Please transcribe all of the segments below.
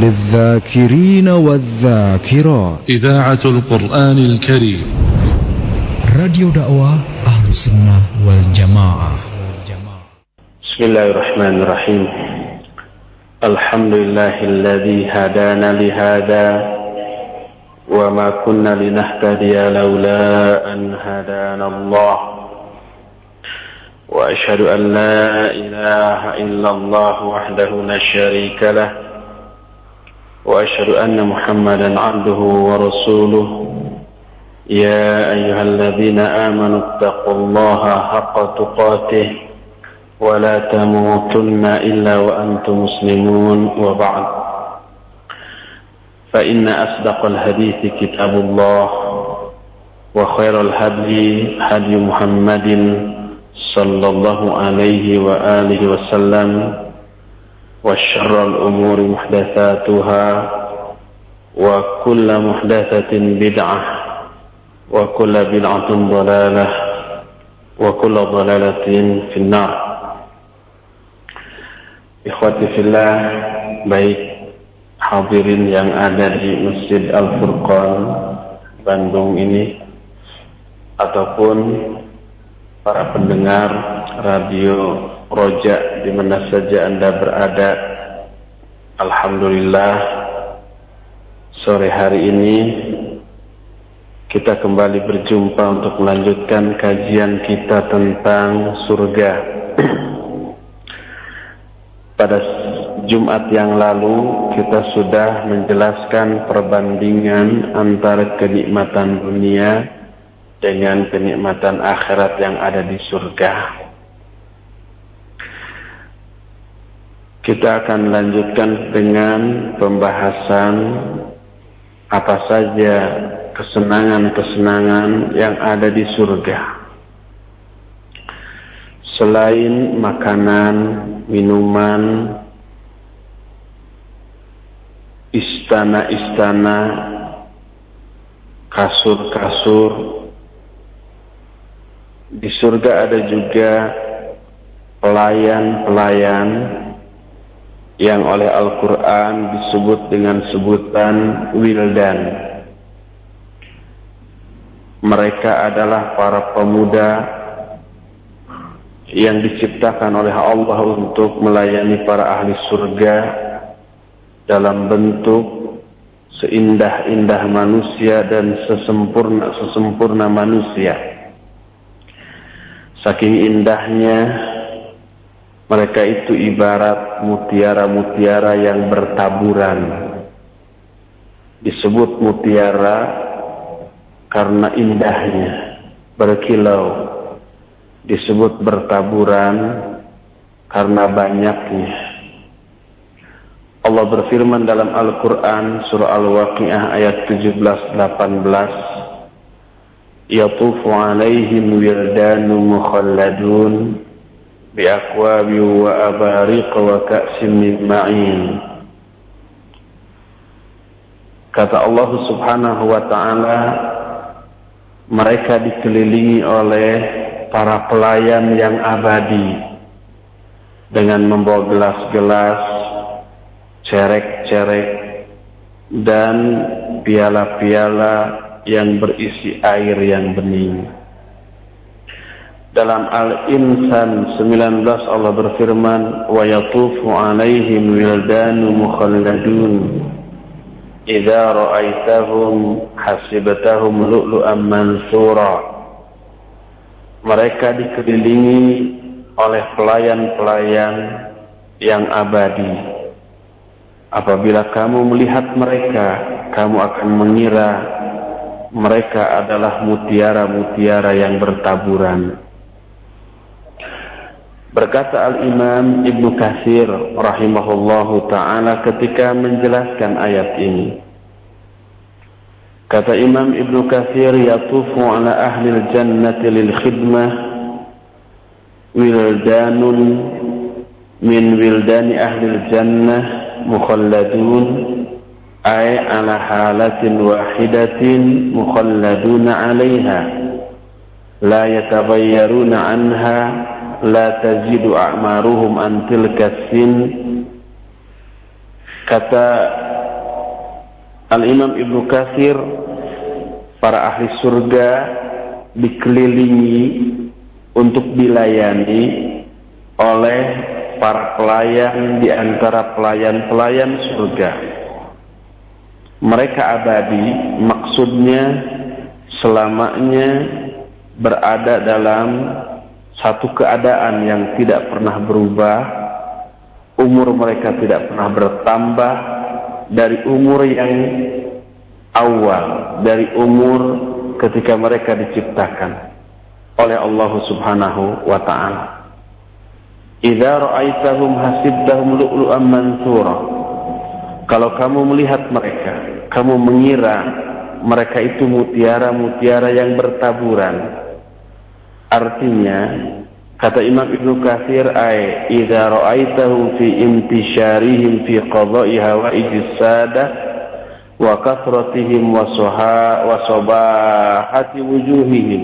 للذاكرين والذاكرات. إذاعة القرآن الكريم. راديو دعوة أهل السنة والجماعة. بسم الله الرحمن الرحيم. الحمد لله الذي هدانا لهذا وما كنا لنهتدي لولا أن هدانا الله. وأشهد أن لا إله إلا الله وحده لا شريك له. وأشهد أن محمدا عبده ورسوله. يا أيها الذين آمنوا اتقوا الله حق تقاته ولا تموتن إلا وأنتم مسلمون. وبعد فإن أصدق الحديث كتاب الله وخير الهدي هدي محمد صلى الله عليه وآله وسلم. وشر الأمور محدثاتها وكل محدثة بدعة وكل بدعة ضلالة وكل ضلالة في النار Ikhwati fillah baik hadirin yang ada di Masjid Al-Furqan Bandung ini ataupun para pendengar radio Roja di mana saja Anda berada. Alhamdulillah sore hari ini kita kembali berjumpa untuk melanjutkan kajian kita tentang surga. Pada Jumat yang lalu kita sudah menjelaskan perbandingan antara kenikmatan dunia dengan kenikmatan akhirat yang ada di surga. Kita akan lanjutkan dengan pembahasan apa saja kesenangan-kesenangan yang ada di surga selain makanan, minuman, istana-istana, kasur-kasur. Di surga ada juga pelayan-pelayan yang oleh Al-Quran disebut dengan sebutan wildan. Mereka adalah para pemuda yang diciptakan oleh Allah untuk melayani para ahli surga dalam bentuk seindah-indah manusia dan sesempurna-sesempurna manusia. Saking indahnya mereka itu ibarat mutiara-mutiara yang bertaburan. Disebut mutiara karena indahnya, berkilau, disebut bertaburan karena banyaknya. Allah berfirman dalam Al-Quran surah Al-Waqi'ah ayat 17-18 Yatufu alaihim wirdanu mukhalladun abariq wa ka'sim min ma'in Kata Allah subhanahu wa ta'ala mereka dikelilingi oleh para pelayan yang abadi dengan membawa gelas-gelas, cerek-cerek, dan piala-piala yang berisi air yang bening. Dalam Al-Insan 19 Allah berfirman, "Wa yatufu 'alaihim wildanu mukhalladun." Idza ra'aitahum hasibatahum lu'lu'an mansura. Mereka dikelilingi oleh pelayan-pelayan yang abadi. Apabila kamu melihat mereka, kamu akan mengira mereka adalah mutiara-mutiara yang bertaburan Berkata Al-Imam Ibnu Katsir rahimahullahu taala ketika menjelaskan ayat ini. Kata Imam Ibnu Katsir yatufu ala ahli al-jannati lil khidmah wildanun min wildani ahli al-jannah mukhalladun ay ala halatin wahidatin mukhalladuna 'alayha la yataghayyaruna 'anha la tazidu a'maruhum an tilka Kata Al-Imam Ibnu Katsir, para ahli surga dikelilingi untuk dilayani oleh para pelayan di antara pelayan-pelayan surga. Mereka abadi, maksudnya selamanya berada dalam satu keadaan yang tidak pernah berubah, umur mereka tidak pernah bertambah dari umur yang awal, dari umur ketika mereka diciptakan oleh Allah Subhanahu wa taala. Idza ra'aitahum hasibtahum lu'lu'an mansura. Kalau kamu melihat mereka, kamu mengira mereka itu mutiara-mutiara yang bertaburan. Artinya, kata Imam Ibnu Katsir ay idza ra'aitahum fi intisharihim fi qada'i hawaijis sadah wa kasratihim wa wa sabahati wujuhihim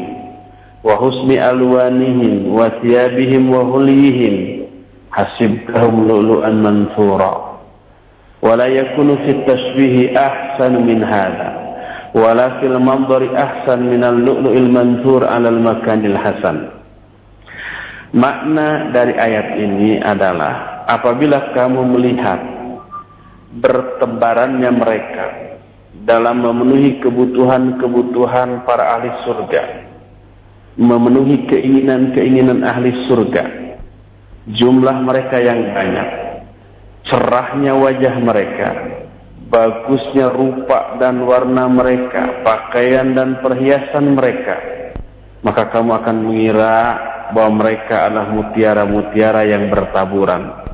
wa husni alwanihim wa thiyabihim wa hulihim hasibtahum lu'lu'an mansura wa la yakunu fi tashbih ahsan min hadha wa la fil manzari ahsan min al-lu'lu'il mansur 'ala al-makanil hasan makna dari ayat ini adalah apabila kamu melihat bertebarannya mereka dalam memenuhi kebutuhan-kebutuhan para ahli surga memenuhi keinginan-keinginan ahli surga. Jumlah mereka yang banyak, cerahnya wajah mereka, bagusnya rupa dan warna mereka, pakaian dan perhiasan mereka, maka kamu akan mengira bahwa mereka adalah mutiara-mutiara yang bertaburan.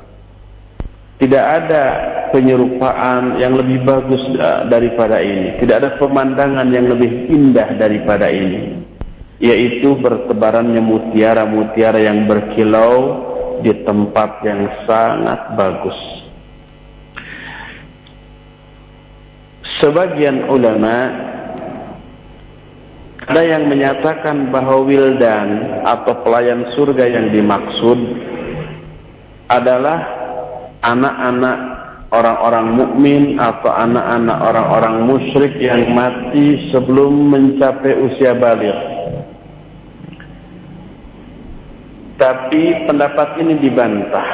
Tidak ada penyerupaan yang lebih bagus daripada ini. Tidak ada pemandangan yang lebih indah daripada ini yaitu bertebarannya mutiara-mutiara yang berkilau di tempat yang sangat bagus. Sebagian ulama ada yang menyatakan bahwa wildan atau pelayan surga yang dimaksud adalah anak-anak orang-orang mukmin atau anak-anak orang-orang musyrik yang mati sebelum mencapai usia balik. Tapi pendapat ini dibantah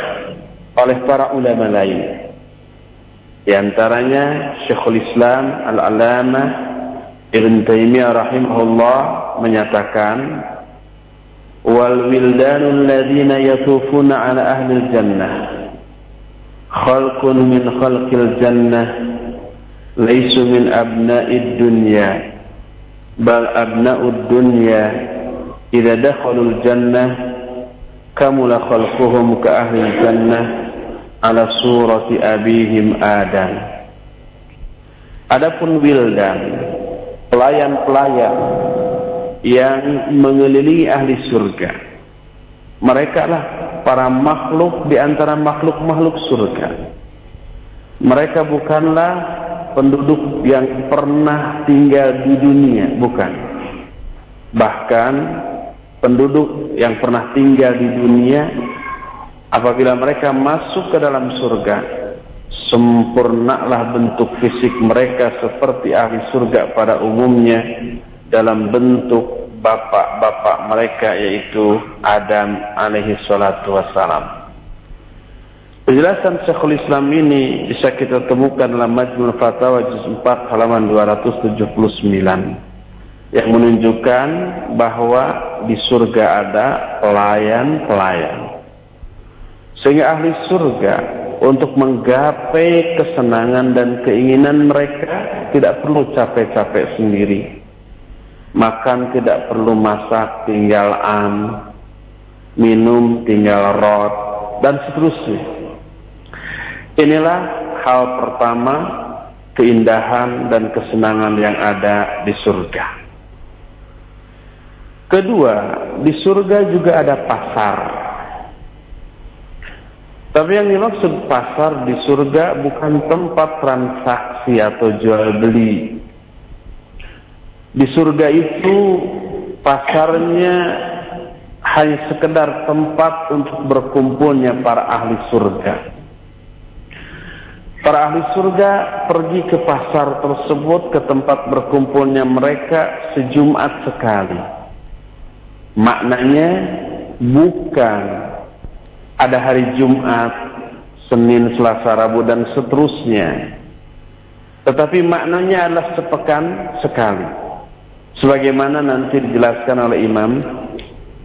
oleh para ulama lain. Di antaranya Syekhul Islam Al-Alamah Ibn Taimiyah rahimahullah menyatakan wal wildanul ladzina yatufuna ala ahli jannah khalqun min khalqil jannah laysu min abna'id dunya bal abna'ud dunya idza dakhalul jannah kamula khalquhum ka ahli jannah ala surati abihim Adam. Adapun wildan, pelayan-pelayan yang mengelilingi ahli surga. Mereka lah para makhluk di antara makhluk-makhluk surga. Mereka bukanlah penduduk yang pernah tinggal di dunia, bukan. Bahkan penduduk yang pernah tinggal di dunia apabila mereka masuk ke dalam surga sempurnalah bentuk fisik mereka seperti ahli surga pada umumnya dalam bentuk bapak-bapak mereka yaitu Adam alaihi salatu wassalam Penjelasan Syekhul Islam ini bisa kita temukan dalam Majmul Fatawa juz 4 halaman 279 yang menunjukkan bahwa di surga ada pelayan-pelayan. Sehingga ahli surga untuk menggapai kesenangan dan keinginan mereka tidak perlu capek-capek sendiri. Makan tidak perlu masak, tinggal am. Minum tinggal rot, dan seterusnya. Inilah hal pertama keindahan dan kesenangan yang ada di surga. Kedua, di surga juga ada pasar. Tapi yang dimaksud pasar di surga bukan tempat transaksi atau jual beli. Di surga itu pasarnya hanya sekedar tempat untuk berkumpulnya para ahli surga. Para ahli surga pergi ke pasar tersebut ke tempat berkumpulnya mereka sejumat sekali. Maknanya bukan ada hari Jumat, Senin, Selasa, Rabu dan seterusnya. Tetapi maknanya adalah sepekan sekali. Sebagaimana nanti dijelaskan oleh Imam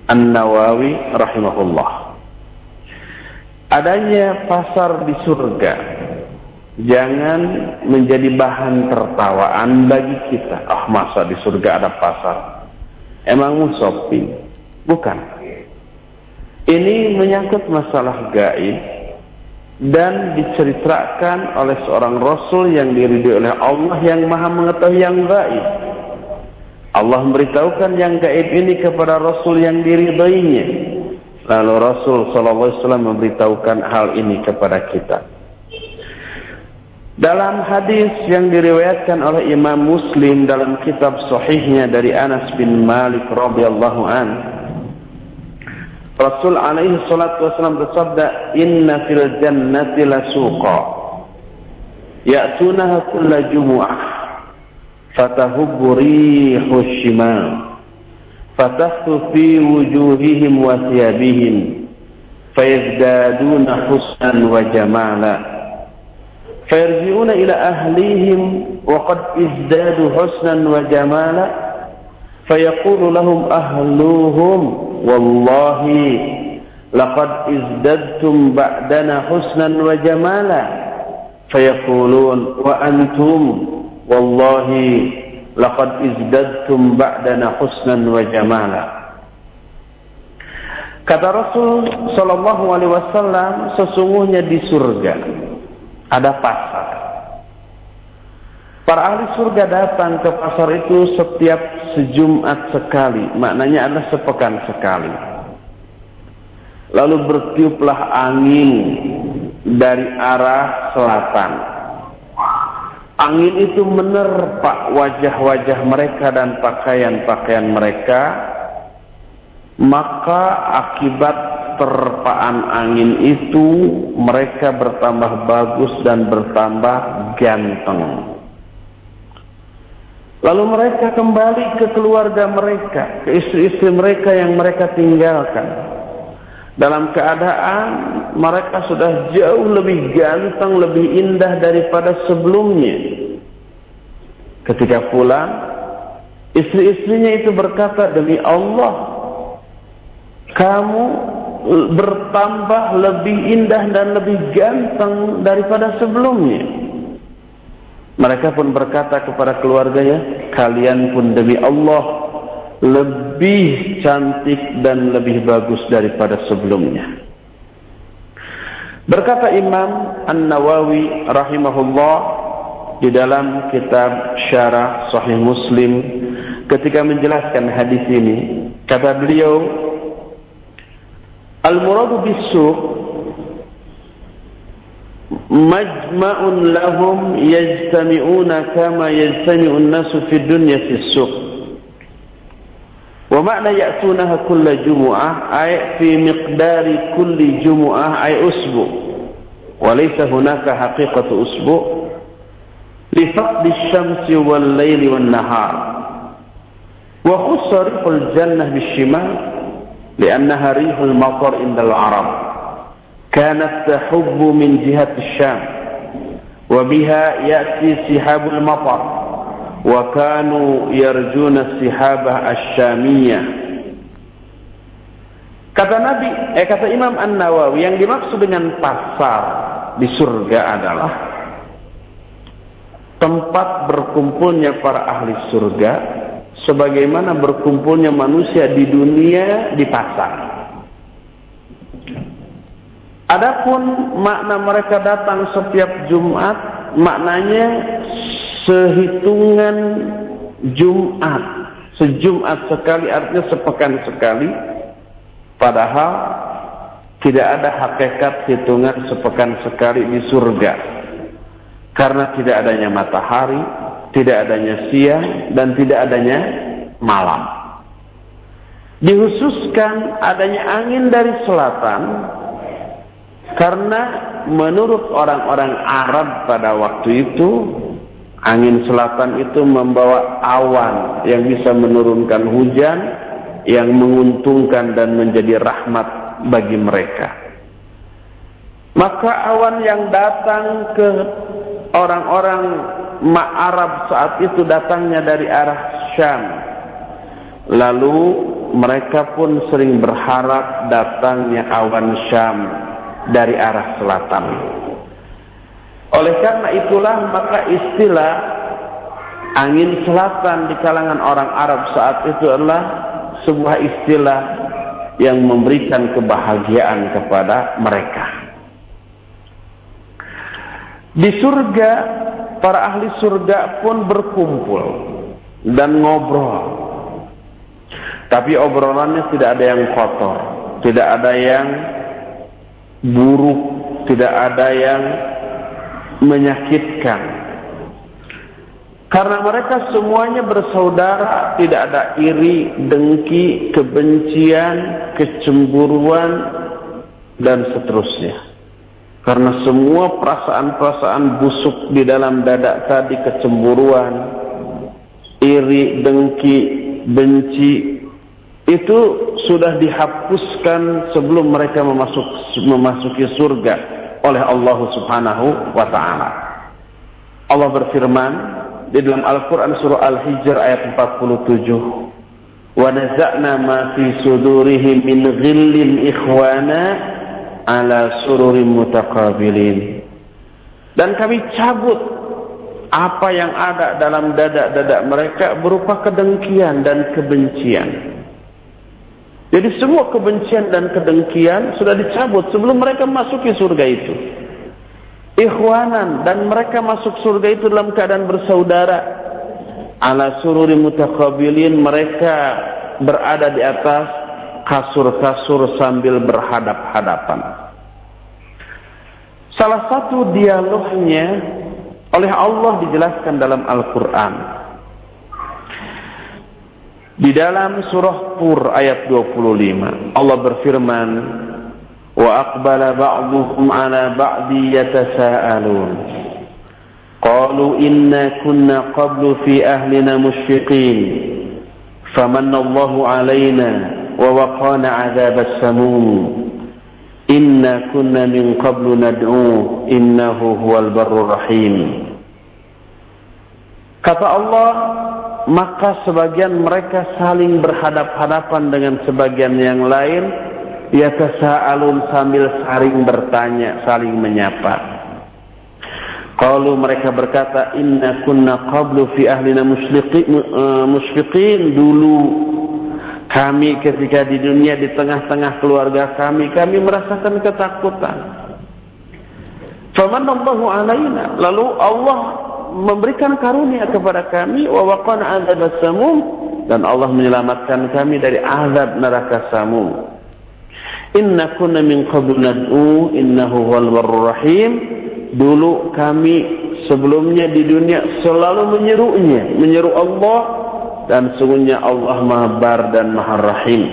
An-Nawawi rahimahullah. Adanya pasar di surga jangan menjadi bahan tertawaan bagi kita. Ah, masa di surga ada pasar? Emang mau shopping? Bukan. Ini menyangkut masalah gaib dan diceritakan oleh seorang rasul yang diridhoi oleh Allah yang Maha mengetahui yang gaib. Allah memberitahukan yang gaib ini kepada rasul yang diridhoinya. Lalu Rasul sallallahu alaihi wasallam memberitahukan hal ini kepada kita. Dalam hadis yang diriwayatkan oleh Imam Muslim dalam kitab sahihnya dari Anas bin Malik radhiyallahu an Rasul alaihi salatu wasallam bersabda inna fil jannati lasuqa ya'tunaha kulla jumu'ah fatahubbu rihu shimal fatahtu fi wujuhihim wa thiyabihim fayazdaduna husnan wa jamala فيرجعون إلى أهليهم وقد ازدادوا حسنا وجمالا wallahi laqad izdadtum ba'dana husnan wa jamala. Fayaqulun wa antum? Wallahi laqad izdadtum ba'dana husnan wa jamala. Kata Rasul Shallallahu Alaihi Wasallam, sesungguhnya di surga ada pasar. Para ahli surga datang ke pasar itu setiap sejumat sekali, maknanya adalah sepekan sekali. Lalu bertiuplah angin dari arah selatan. Angin itu menerpa wajah-wajah mereka dan pakaian-pakaian mereka, maka akibat terpaan angin itu mereka bertambah bagus dan bertambah ganteng. Lalu mereka kembali ke keluarga mereka, ke istri-istri mereka yang mereka tinggalkan. Dalam keadaan mereka sudah jauh lebih ganteng, lebih indah daripada sebelumnya. Ketika pulang, istri-istrinya itu berkata, Demi Allah, kamu bertambah lebih indah dan lebih ganteng daripada sebelumnya. Mereka pun berkata kepada keluarganya, kalian pun demi Allah lebih cantik dan lebih bagus daripada sebelumnya. Berkata Imam An-Nawawi rahimahullah di dalam kitab Syarah Sahih Muslim ketika menjelaskan hadis ini, kata beliau, Al-muradu bis مجمع لهم يجتمعون كما يجتمع الناس في الدنيا في السوق. ومعنى يأتونها كل جمعة أي في مقدار كل جمعة أي أسبوع. وليس هناك حقيقة أسبوع. لفقد الشمس والليل والنهار. وخص ريح الجنة بالشمال لأنها ريح المطر عند العرب. كانت تحب من جهة الشام وبها يأتي سحاب المطر وكانوا يرجون السحابة الشامية Kata Nabi, eh kata Imam An Nawawi yang dimaksud dengan pasar di surga adalah tempat berkumpulnya para ahli surga sebagaimana berkumpulnya manusia di dunia di pasar. Adapun makna mereka datang setiap Jumat, maknanya sehitungan Jumat, sejumat sekali artinya sepekan sekali. Padahal tidak ada hakikat hitungan sepekan sekali di surga. Karena tidak adanya matahari, tidak adanya siang dan tidak adanya malam. Dihususkan adanya angin dari selatan karena menurut orang-orang Arab pada waktu itu angin selatan itu membawa awan yang bisa menurunkan hujan yang menguntungkan dan menjadi rahmat bagi mereka. Maka awan yang datang ke orang-orang Arab saat itu datangnya dari arah Syam. Lalu mereka pun sering berharap datangnya awan Syam dari arah selatan. Oleh karena itulah maka istilah angin selatan di kalangan orang Arab saat itu adalah sebuah istilah yang memberikan kebahagiaan kepada mereka. Di surga, para ahli surga pun berkumpul dan ngobrol. Tapi obrolannya tidak ada yang kotor, tidak ada yang buruk, tidak ada yang menyakitkan. Karena mereka semuanya bersaudara, tidak ada iri, dengki, kebencian, kecemburuan, dan seterusnya. Karena semua perasaan-perasaan busuk di dalam dada tadi, kecemburuan, iri, dengki, benci, itu sudah dihapuskan sebelum mereka memasuk, memasuki surga oleh Allah Subhanahu wa taala. Allah berfirman di dalam Al-Qur'an surah Al-Hijr ayat 47. Wa naza'na ma fi sudurihim min ghillin ikhwana ala sururin mutaqabilin. Dan kami cabut apa yang ada dalam dada-dada mereka berupa kedengkian dan kebencian. Jadi semua kebencian dan kedengkian sudah dicabut sebelum mereka masuki surga itu. Ikhwanan dan mereka masuk surga itu dalam keadaan bersaudara. Ala sururi mutakabilin mereka berada di atas kasur-kasur sambil berhadap-hadapan. Salah satu dialognya oleh Allah dijelaskan dalam Al-Quran. Di dalam surah Tur ayat 25 Allah berfirman wa aqbala ba'dhum 'ala ba'di yatasaalun qalu inna kunna qablu fi ahlina mushfiqin famanna Allahu 'alaina wa waqana 'adzab as-samum inna kunna min qablu nad'u innahu huwal barrur rahim kata Allah maka sebagian mereka saling berhadap-hadapan dengan sebagian yang lain. Yatasaalun sambil saling bertanya saling menyapa. Kalau mereka berkata inna kunna qablu fi ahlina musyfiqin dulu. Kami ketika di dunia di tengah-tengah keluarga kami kami merasakan ketakutan. Famanallahu alaina. Lalu Allah memberikan karunia kepada kami wa waqana adzab samum dan Allah menyelamatkan kami dari azab neraka samum. Inna kunna min qablu nad'u innahu barrur rahim. Dulu kami sebelumnya di dunia selalu menyerunya, menyeru Allah dan sungguhnya Allah Maha Bar dan Maha Rahim.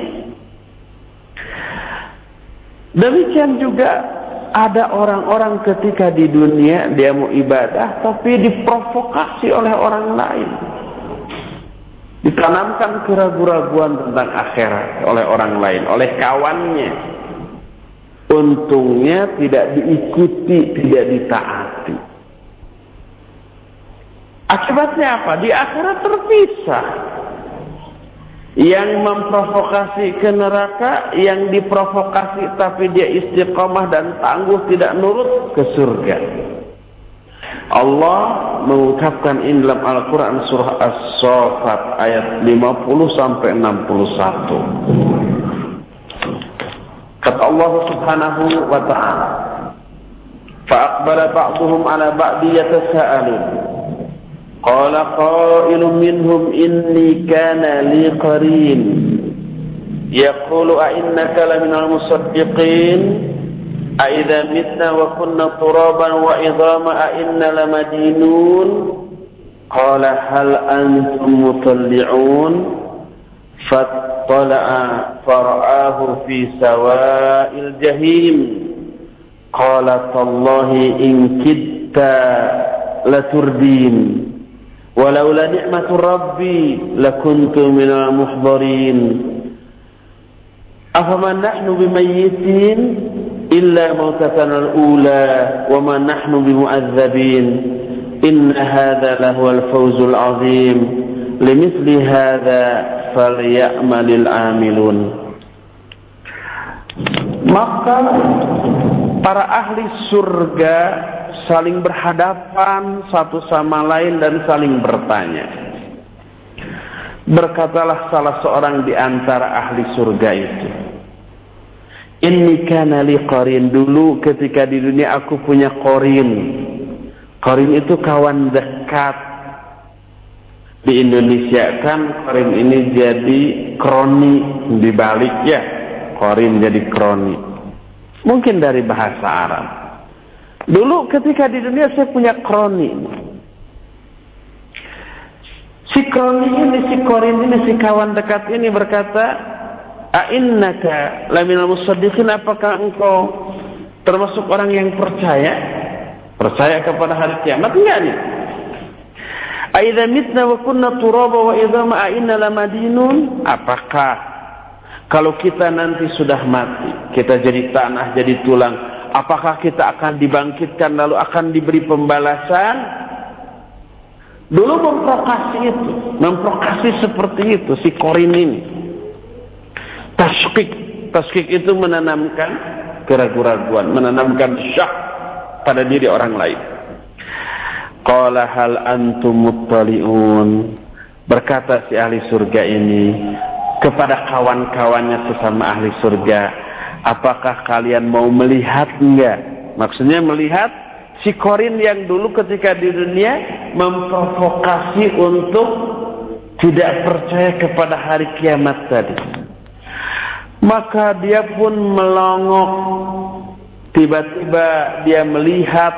Demikian juga ada orang-orang ketika di dunia dia mau ibadah tapi diprovokasi oleh orang lain. Ditanamkan keraguan-raguan tentang akhirat oleh orang lain, oleh kawannya. Untungnya tidak diikuti, tidak ditaati. Akibatnya apa? Di akhirat terpisah yang memprovokasi ke neraka, yang diprovokasi tapi dia istiqamah dan tangguh tidak nurut ke surga. Allah mengucapkan ini dalam Al-Quran surah As-Sofat ayat 50 sampai 61. Kata Allah subhanahu wa ta'ala. Fa'akbala ba'duhum ala ba'di yatasa'alun. قال قائل منهم إني كان لي قرين. يقول أئنك لمن المصدقين؟ أئذا متنا وكنا ترابا وعظاما أئنا لمدينون؟ قال هل أنتم مطلعون؟ فاطلع فرآه في سواء الجحيم. qala tallahi in kitta laturdin ولولا نعمة ربي لكنت من المحضرين. أفما نحن بميتين إلا موتتنا الأولى وما نحن بمؤذبين. إن هذا لهو الفوز العظيم. لمثل هذا فليأمل العاملون. Maka para ahli surga saling berhadapan satu sama lain dan saling bertanya. Berkatalah salah seorang di antara ahli surga itu. Inni kana li qarin dulu ketika di dunia aku punya qarin. Qarin itu kawan dekat. Di Indonesia kan qarin ini jadi kroni dibalik ya. Qarin jadi kroni. Mungkin dari bahasa Arab. Dulu ketika di dunia saya punya kroni. Si kroni ini, si korin ini, si kawan dekat ini berkata, A'innaka laminal musaddiqin apakah engkau termasuk orang yang percaya? Percaya kepada hari kiamat? Enggak nih. Aidza mitna wa kunna turaba wa idama a'inna lamadinun? Apakah kalau kita nanti sudah mati, kita jadi tanah, jadi tulang, apakah kita akan dibangkitkan lalu akan diberi pembalasan? Dulu memprovokasi itu, memprovokasi seperti itu si Korin ini. Taskik itu menanamkan keraguan-keraguan, menanamkan syak pada diri orang lain. Qala hal antum muttali'un. Berkata si ahli surga ini, kepada kawan-kawannya sesama ahli surga. Apakah kalian mau melihat enggak? Maksudnya melihat si Korin yang dulu ketika di dunia memprovokasi untuk tidak percaya kepada hari kiamat tadi. Maka dia pun melongok. Tiba-tiba dia melihat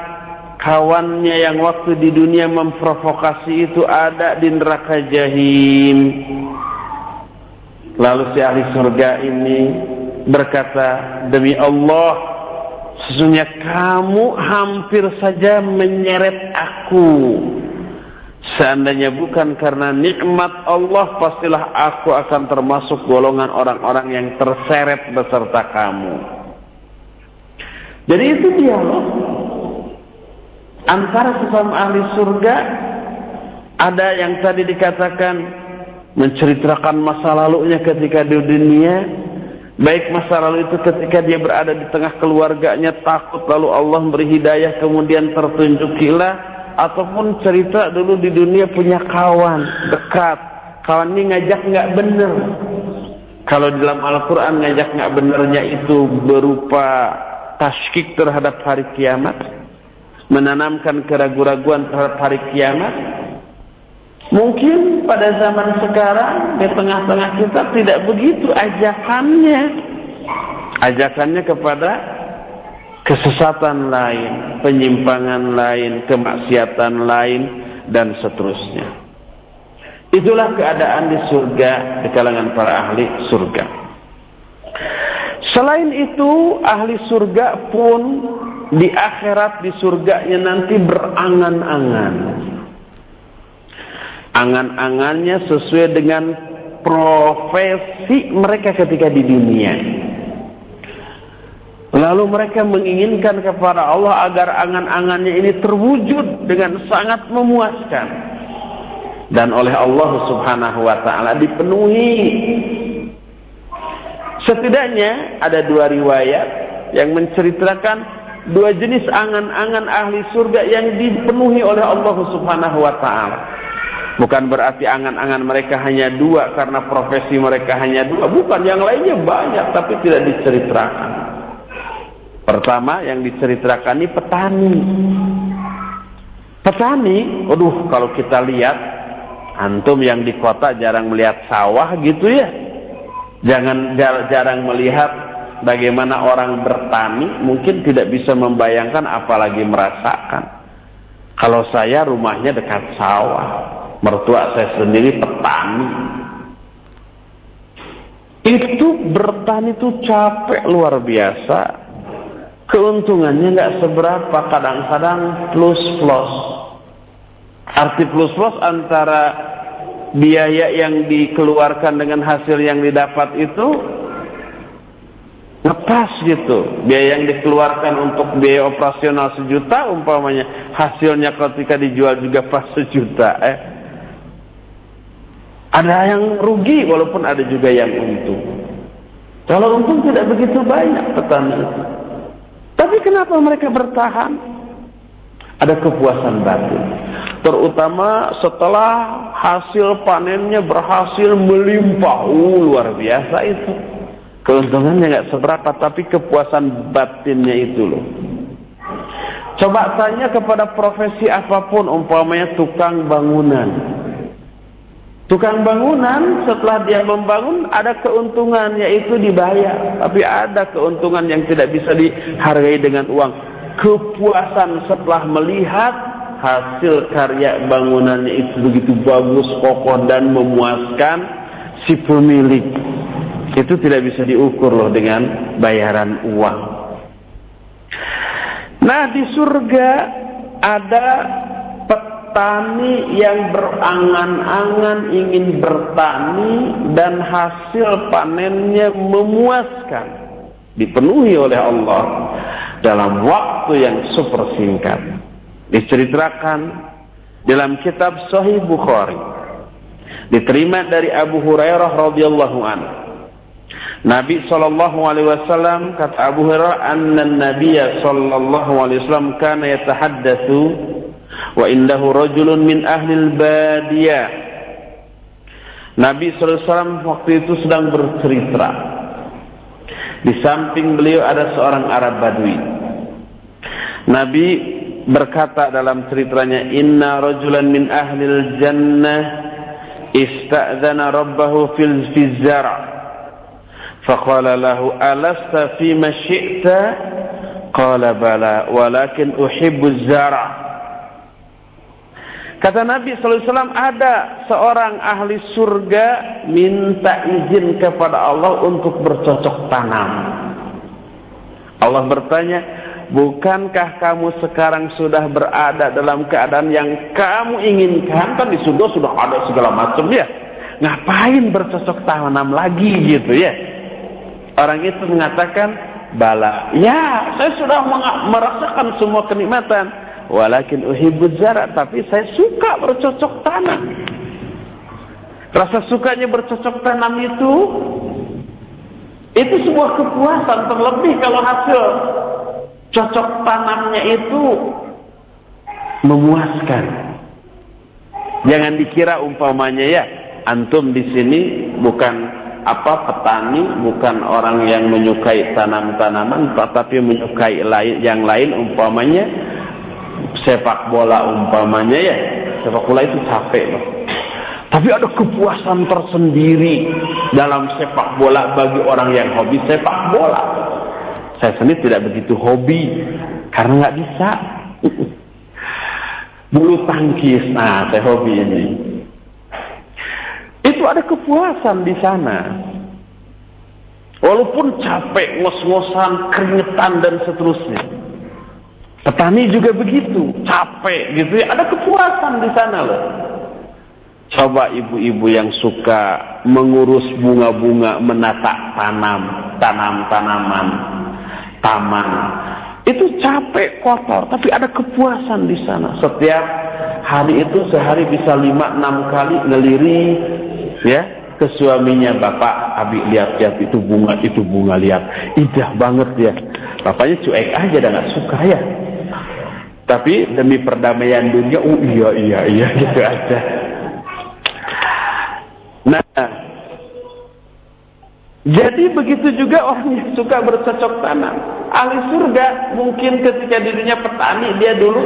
kawannya yang waktu di dunia memprovokasi itu ada di neraka jahim. Lalu si ahli surga ini berkata, demi Allah, sesungguhnya kamu hampir saja menyeret aku. Seandainya bukan karena nikmat Allah, pastilah aku akan termasuk golongan orang-orang yang terseret beserta kamu. Jadi itu dialog antara sesama ahli surga ada yang tadi dikatakan menceritakan masa lalunya ketika di dunia baik masa lalu itu ketika dia berada di tengah keluarganya takut lalu Allah beri hidayah kemudian tertunjukilah ataupun cerita dulu di dunia punya kawan dekat. Kawan ini ngajak nggak bener. Kalau dalam Al-Quran ngajak nggak benernya itu berupa taskik terhadap hari kiamat menanamkan keraguan-raguan terhadap hari kiamat Mungkin pada zaman sekarang di tengah-tengah kita tidak begitu ajakannya. Ajakannya kepada kesesatan lain, penyimpangan lain, kemaksiatan lain dan seterusnya. Itulah keadaan di surga di kalangan para ahli surga. Selain itu, ahli surga pun di akhirat di surganya nanti berangan-angan angan-angannya sesuai dengan profesi mereka ketika di dunia. Lalu mereka menginginkan kepada Allah agar angan-angannya ini terwujud dengan sangat memuaskan. Dan oleh Allah subhanahu wa ta'ala dipenuhi. Setidaknya ada dua riwayat yang menceritakan dua jenis angan-angan ahli surga yang dipenuhi oleh Allah subhanahu wa ta'ala. Bukan berarti angan-angan mereka hanya dua karena profesi mereka hanya dua. Bukan, yang lainnya banyak tapi tidak diceritakan. Pertama yang diceritakan ini petani. Petani, aduh kalau kita lihat, antum yang di kota jarang melihat sawah gitu ya. Jangan jarang melihat bagaimana orang bertani, mungkin tidak bisa membayangkan apalagi merasakan. Kalau saya rumahnya dekat sawah, mertua saya sendiri petani. Itu bertani itu capek luar biasa. keuntungannya nggak seberapa, kadang-kadang plus plus. Arti plus plus antara biaya yang dikeluarkan dengan hasil yang didapat itu lepas gitu. Biaya yang dikeluarkan untuk biaya operasional sejuta umpamanya hasilnya ketika dijual juga pas sejuta. Eh. Ada yang rugi walaupun ada juga yang untung. Kalau untung tidak begitu banyak petani itu. Tapi kenapa mereka bertahan? Ada kepuasan batin. Terutama setelah hasil panennya berhasil melimpah. Uh, luar biasa itu. Keuntungannya nggak seberapa, tapi kepuasan batinnya itu loh. Coba tanya kepada profesi apa pun, umpamanya tukang bangunan. Tukang bangunan setelah dia membangun ada keuntungan yaitu dibayar. Tapi ada keuntungan yang tidak bisa dihargai dengan uang. Kepuasan setelah melihat hasil karya bangunannya itu begitu bagus, kokoh dan memuaskan si pemilik. Itu tidak bisa diukur loh dengan bayaran uang. Nah di surga ada petani yang berangan-angan ingin bertani dan hasil panennya memuaskan dipenuhi oleh Allah dalam waktu yang super singkat. Diceritakan dalam kitab Sahih Bukhari diterima dari Abu Hurairah radhiyallahu anhu. Nabi sallallahu alaihi wasallam kata Abu Hurairah anna Nabi sallallahu alaihi wasallam kana yatahaddatsu wa indahu rajulun min ahli badiyah Nabi SAW waktu itu sedang bercerita. Di samping beliau ada seorang Arab Badui. Nabi berkata dalam ceritanya inna rajulan min ahli jannah ista'zana rabbahu fil fizzar faqala lahu alasta fima syi'ta? Qala bala walakin uhibbu zara' Kata Nabi SAW ada seorang ahli surga minta izin kepada Allah untuk bercocok tanam. Allah bertanya, bukankah kamu sekarang sudah berada dalam keadaan yang kamu inginkan? Kan di surga sudah ada segala macam ya. Ngapain bercocok tanam lagi gitu ya? Orang itu mengatakan, bala. Ya, saya sudah merasakan semua kenikmatan walakin uhibbuz zara tapi saya suka bercocok tanam. Rasa sukanya bercocok tanam itu itu sebuah kepuasan terlebih kalau hasil cocok tanamnya itu memuaskan. Jangan dikira umpamanya ya antum di sini bukan apa petani bukan orang yang menyukai tanam-tanaman tetapi menyukai lain yang lain umpamanya sepak bola umpamanya ya sepak bola itu capek loh. Tapi ada kepuasan tersendiri dalam sepak bola bagi orang yang hobi sepak bola. Saya sendiri tidak begitu hobi karena nggak bisa. Bulu tangkis nah saya hobi ini. Itu ada kepuasan di sana. Walaupun capek ngos-ngosan keringetan dan seterusnya Petani juga begitu, capek gitu ya. Ada kepuasan di sana loh. Coba ibu-ibu yang suka mengurus bunga-bunga, menata tanam, tanam-tanaman, taman. Itu capek, kotor, tapi ada kepuasan di sana. Setiap hari itu sehari bisa lima enam kali ngeliri ya ke suaminya bapak abi lihat lihat itu bunga itu bunga lihat indah banget ya bapaknya cuek aja dan nggak suka ya tapi demi perdamaian dunia, oh iya iya iya gitu aja. Nah, jadi begitu juga orang yang suka bercocok tanam. Ahli surga mungkin ketika dirinya petani dia dulu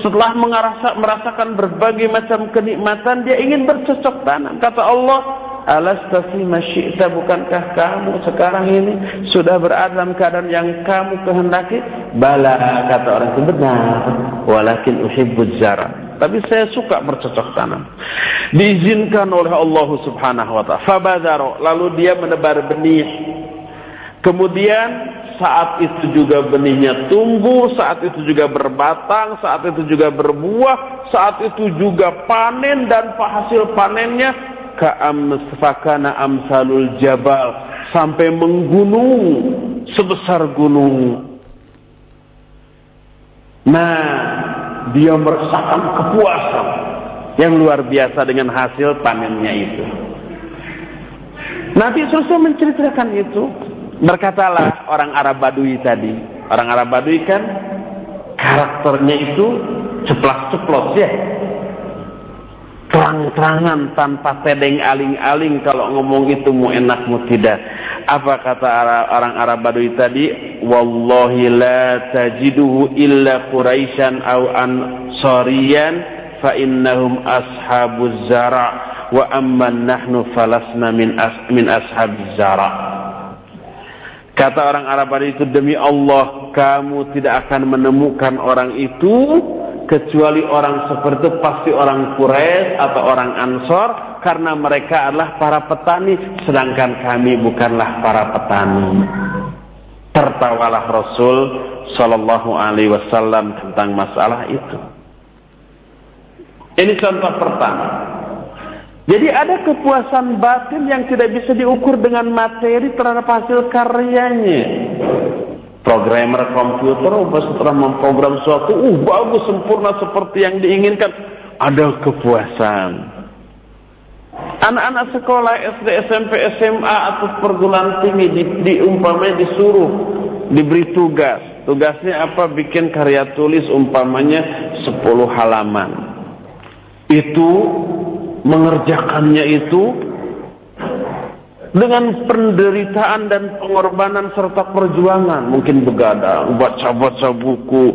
setelah merasa, merasakan berbagai macam kenikmatan dia ingin bercocok tanam. Kata Allah, Alastasi masyi'ta bukankah kamu sekarang ini sudah berada dalam keadaan yang kamu kehendaki? Bala kata orang itu benar. Walakin uhibbuz zara. Tapi saya suka bercocok tanam. Diizinkan oleh Allah Subhanahu wa taala. Fabadaro lalu dia menebar benih. Kemudian saat itu juga benihnya tumbuh, saat itu juga berbatang, saat itu juga berbuah, saat itu juga panen dan hasil panennya ka'amsfakana amsalul jabal sampai menggunung sebesar gunung. Nah, dia merasakan kepuasan yang luar biasa dengan hasil panennya itu. Nabi selesai menceritakan itu. Berkatalah orang Arab Badui tadi. Orang Arab Badui kan karakternya itu ceplas-ceplos ya. Terang-terangan tanpa tedeng aling-aling kalau ngomong itu mau enak mau tidak. Apa kata orang Arab Badui tadi? Wallahi la tajiduhu illa Quraisyan au ansariyan fa innahum ashabuz zara wa amman nahnu falasna min as min ashabuz zara. Kata orang Arab Badui itu demi Allah kamu tidak akan menemukan orang itu kecuali orang seperti itu pasti orang Quraisy atau orang Ansor karena mereka adalah para petani sedangkan kami bukanlah para petani. Tertawalah Rasul Shallallahu Alaihi Wasallam tentang masalah itu. Ini contoh pertama. Jadi ada kepuasan batin yang tidak bisa diukur dengan materi terhadap hasil karyanya programmer komputer setelah memprogram suatu uh bagus sempurna seperti yang diinginkan. Ada kepuasan. Anak-anak sekolah SD SMP SMA atau perguruan tinggi di, di umpamanya disuruh diberi tugas. Tugasnya apa? Bikin karya tulis umpamanya 10 halaman. Itu mengerjakannya itu dengan penderitaan dan pengorbanan serta perjuangan. Mungkin begadang baca-baca buku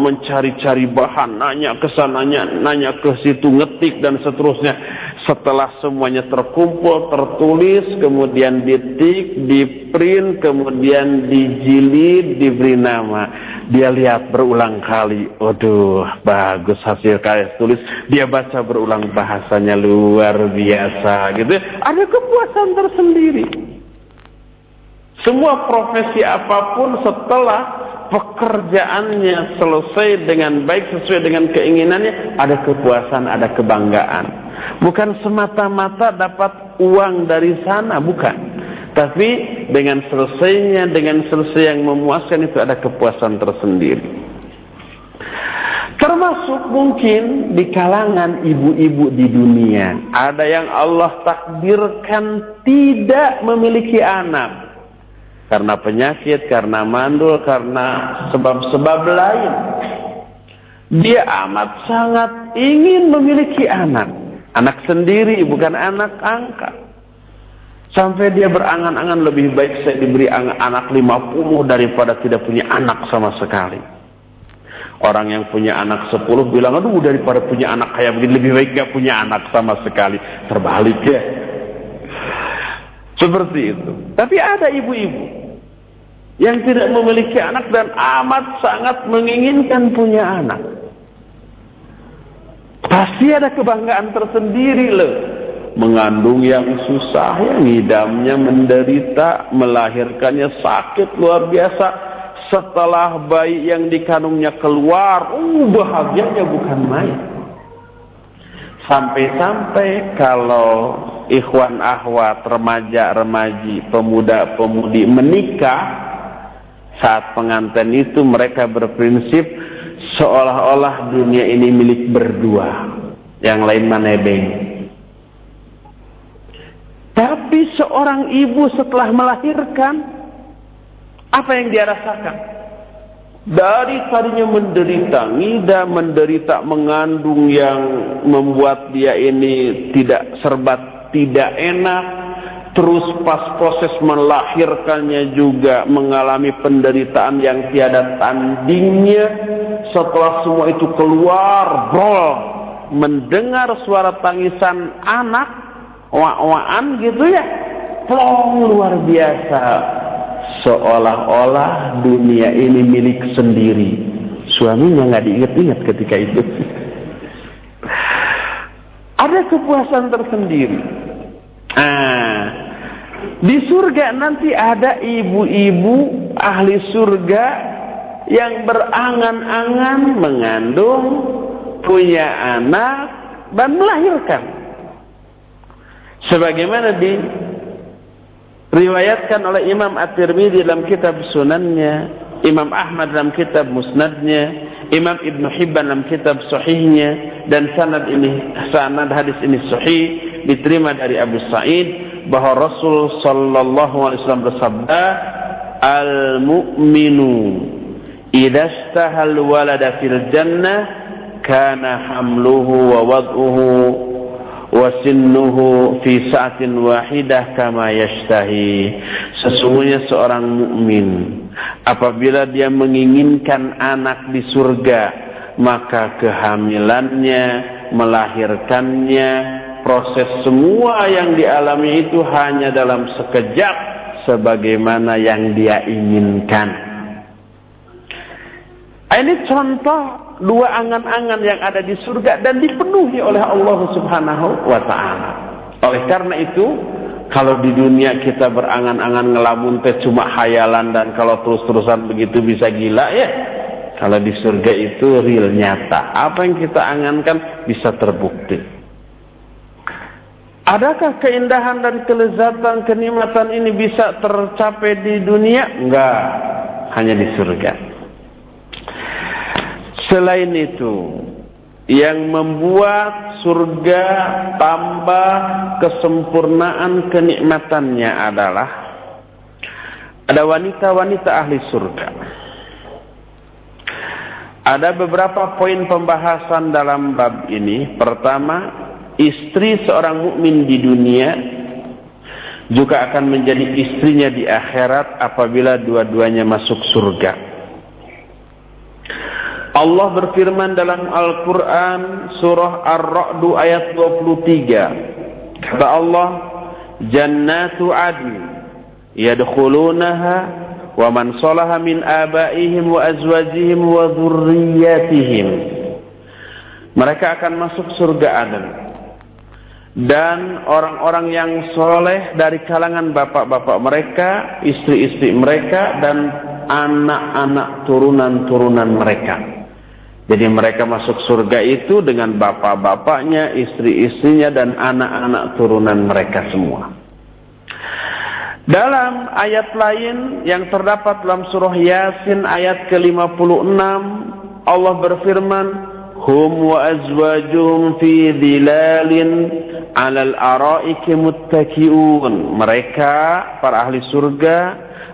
mencari-cari bahan nanya ke sananya nanya ke situ ngetik dan seterusnya setelah semuanya terkumpul tertulis kemudian ditik diprint kemudian dijilid diberi nama dia lihat berulang kali, waduh bagus hasil karya tulis. Dia baca berulang bahasanya luar biasa gitu. Ada kepuasan tersendiri. Semua profesi apa pun setelah pekerjaannya selesai dengan baik sesuai dengan keinginannya, ada kepuasan, ada kebanggaan. Bukan semata-mata dapat uang dari sana, bukan. Tapi dengan selesainya, dengan selesai yang memuaskan itu ada kepuasan tersendiri. Termasuk mungkin di kalangan ibu-ibu di dunia. Ada yang Allah takdirkan tidak memiliki anak. Karena penyakit, karena mandul, karena sebab-sebab lain. Dia amat sangat ingin memiliki anak. Anak sendiri, bukan anak angkat. Sampai dia berangan-angan lebih baik saya diberi anak 50 daripada tidak punya anak sama sekali. Orang yang punya anak 10 bilang, aduh daripada punya anak kayak begini lebih baik gak punya anak sama sekali. Terbalik ya. Seperti itu. Tapi ada ibu-ibu yang tidak memiliki anak dan amat sangat menginginkan punya anak. Pasti ada kebanggaan tersendiri loh mengandung yang susah, ya, ngidamnya menderita, melahirkannya sakit luar biasa. Setelah bayi yang dikandungnya keluar, uh, bahagianya bukan main. Sampai-sampai kalau ikhwan ahwat, remaja, remaji, pemuda, pemudi menikah, saat pengantin itu mereka berprinsip seolah-olah dunia ini milik berdua. Yang lain manebeng. Tapi seorang ibu setelah melahirkan, apa yang dia rasakan? Dari tadinya menderita, ngida menderita mengandung yang membuat dia ini tidak serbat, tidak enak. Terus pas proses melahirkannya juga mengalami penderitaan yang tiada tandingnya. Setelah semua itu keluar, brol, mendengar suara tangisan anak, wak-waan gitu ya. Plong luar biasa. Seolah-olah dunia ini milik sendiri. Suaminya nggak diingat-ingat ketika itu. Ada kepuasan tersendiri. Ah Di surga nanti ada ibu-ibu ahli surga yang berangan-angan mengandung, punya anak, dan melahirkan. Sebagaimana diriwayatkan oleh Imam At-Tirmidzi dalam kitab sunannya, Imam Ahmad dalam kitab musnadnya, Imam Ibn Hibban dalam kitab sahihnya, dan sanad ini sanad hadis ini sahih diterima dari Abu Sa'id bahwa Rasul sallallahu alaihi wasallam bersabda al-mu'minu idza istahal walada fil jannah kana hamluhu wa wad'uhu wa sinnuhu fi sa'atin wahidah kama yashtahi sesungguhnya seorang mukmin apabila dia menginginkan anak di surga maka kehamilannya melahirkannya proses semua yang dialami itu hanya dalam sekejap sebagaimana yang dia inginkan. Ini contoh dua angan-angan yang ada di surga dan dipenuhi oleh Allah Subhanahu wa taala. Oleh karena itu, kalau di dunia kita berangan-angan ngelamun teh cuma hayalan dan kalau terus-terusan begitu bisa gila ya. Kalau di surga itu real nyata. Apa yang kita angankan bisa terbukti. Adakah keindahan dan kelezatan, kenikmatan ini bisa tercapai di dunia? Enggak, hanya di surga. Selain itu, yang membuat surga tambah kesempurnaan kenikmatannya adalah ada wanita-wanita ahli surga. Ada beberapa poin pembahasan dalam bab ini. Pertama, istri seorang mukmin di dunia juga akan menjadi istrinya di akhirat apabila dua-duanya masuk surga. Allah berfirman dalam Al-Quran surah Ar-Ra'du ayat 23. Kata Allah, Jannatu adn yadkhulunaha wa man salaha min abaihim wa azwajihim wa dhurriyyatihim. Mereka akan masuk surga Aden dan orang-orang yang soleh dari kalangan bapak-bapak mereka, istri-istri mereka, dan anak-anak turunan-turunan mereka. Jadi mereka masuk surga itu dengan bapak-bapaknya, istri-istrinya, dan anak-anak turunan mereka semua. Dalam ayat lain yang terdapat dalam surah Yasin ayat ke-56, Allah berfirman, Hum wa azwajuhum fi dhilalin alal araiki muttaki'un. Mereka para ahli surga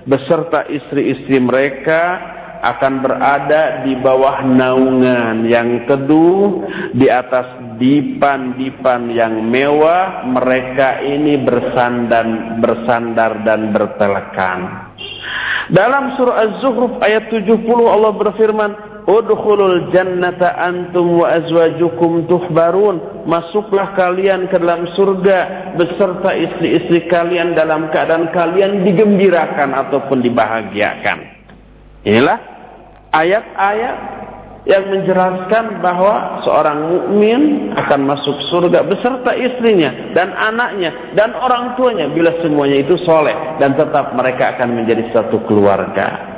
beserta istri-istri mereka akan berada di bawah naungan yang teduh di atas dipan-dipan yang mewah mereka ini bersandar bersandar dan bertelekan dalam surah Az-Zukhruf ayat 70 Allah berfirman Udkhulul jannata antum wa azwajukum tuhbarun. Masuklah kalian ke dalam surga beserta istri-istri kalian dalam keadaan kalian digembirakan ataupun dibahagiakan. Inilah ayat-ayat yang menjelaskan bahwa seorang mukmin akan masuk surga beserta istrinya dan anaknya dan orang tuanya bila semuanya itu soleh dan tetap mereka akan menjadi satu keluarga.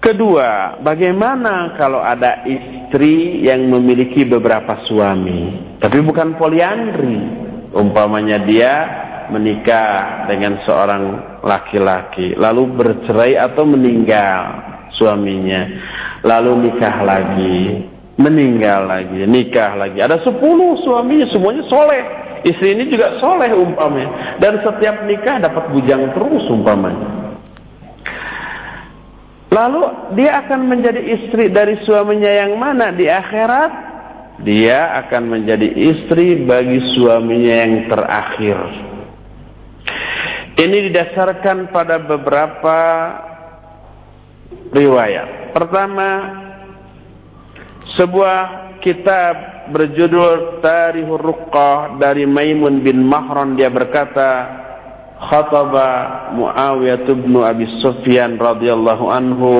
Kedua, bagaimana kalau ada istri yang memiliki beberapa suami, tapi bukan poliandri. Umpamanya dia menikah dengan seorang laki-laki, lalu bercerai atau meninggal suaminya, lalu nikah lagi, meninggal lagi, nikah lagi. Ada sepuluh suaminya, semuanya soleh. Istri ini juga soleh umpamanya. Dan setiap nikah dapat bujang terus umpamanya. Lalu dia akan menjadi istri dari suaminya yang mana di akhirat? Dia akan menjadi istri bagi suaminya yang terakhir. Ini didasarkan pada beberapa riwayat. Pertama, sebuah kitab berjudul Tarihur Ruqqah dari Maimun bin Mahran dia berkata, khataba Muawiyah bin Abi Sufyan radhiyallahu anhu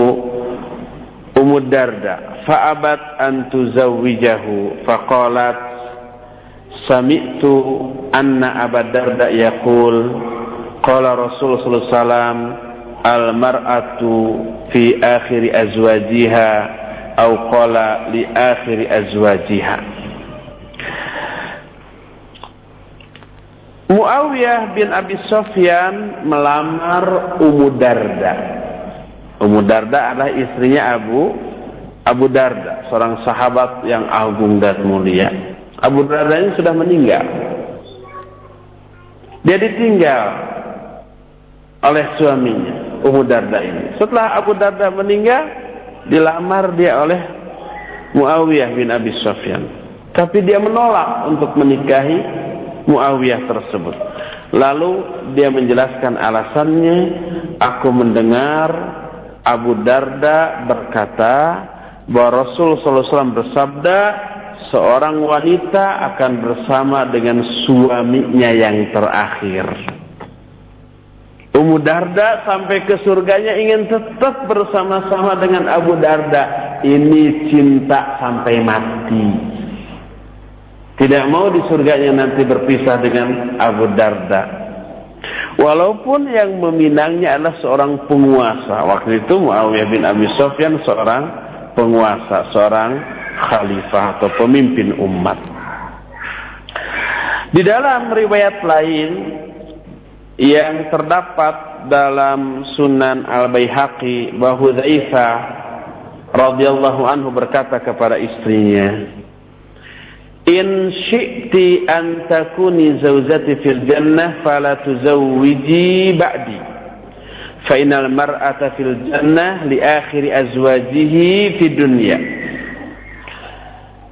Ummu Darda fa'abat an tuzawwijahu faqalat sami'tu anna Abu Darda yaqul qala Rasul sallallahu alaihi wasallam al mar'atu fi akhir azwajiha atau qala li akhir azwajiha Muawiyah bin Abi Sofyan melamar Ummu Darda. Ummu Darda adalah istrinya Abu Abu Darda, seorang sahabat yang agung dan mulia. Abu Darda ini sudah meninggal. Dia ditinggal oleh suaminya, Ummu Darda ini. Setelah Abu Darda meninggal, dilamar dia oleh Muawiyah bin Abi Sofyan. Tapi dia menolak untuk menikahi Muawiyah tersebut. Lalu dia menjelaskan alasannya, aku mendengar Abu Darda berkata bahwa Rasul SAW bersabda, seorang wanita akan bersama dengan suaminya yang terakhir. Ummu Darda sampai ke surganya ingin tetap bersama-sama dengan Abu Darda. Ini cinta sampai mati. Tidak mau di surganya nanti berpisah dengan Abu Darda. Walaupun yang meminangnya adalah seorang penguasa. Waktu itu Muawiyah bin Abi Sofyan seorang penguasa, seorang khalifah atau pemimpin umat. Di dalam riwayat lain yang terdapat dalam Sunan Al-Baihaqi bahwa Zaifah radhiyallahu anhu berkata kepada istrinya, In syi'ti an takuni zawjati fil jannah fala tuzawwiji ba'di. Fa innal mar'ata fil jannah li akhir azwajihi fi dunya.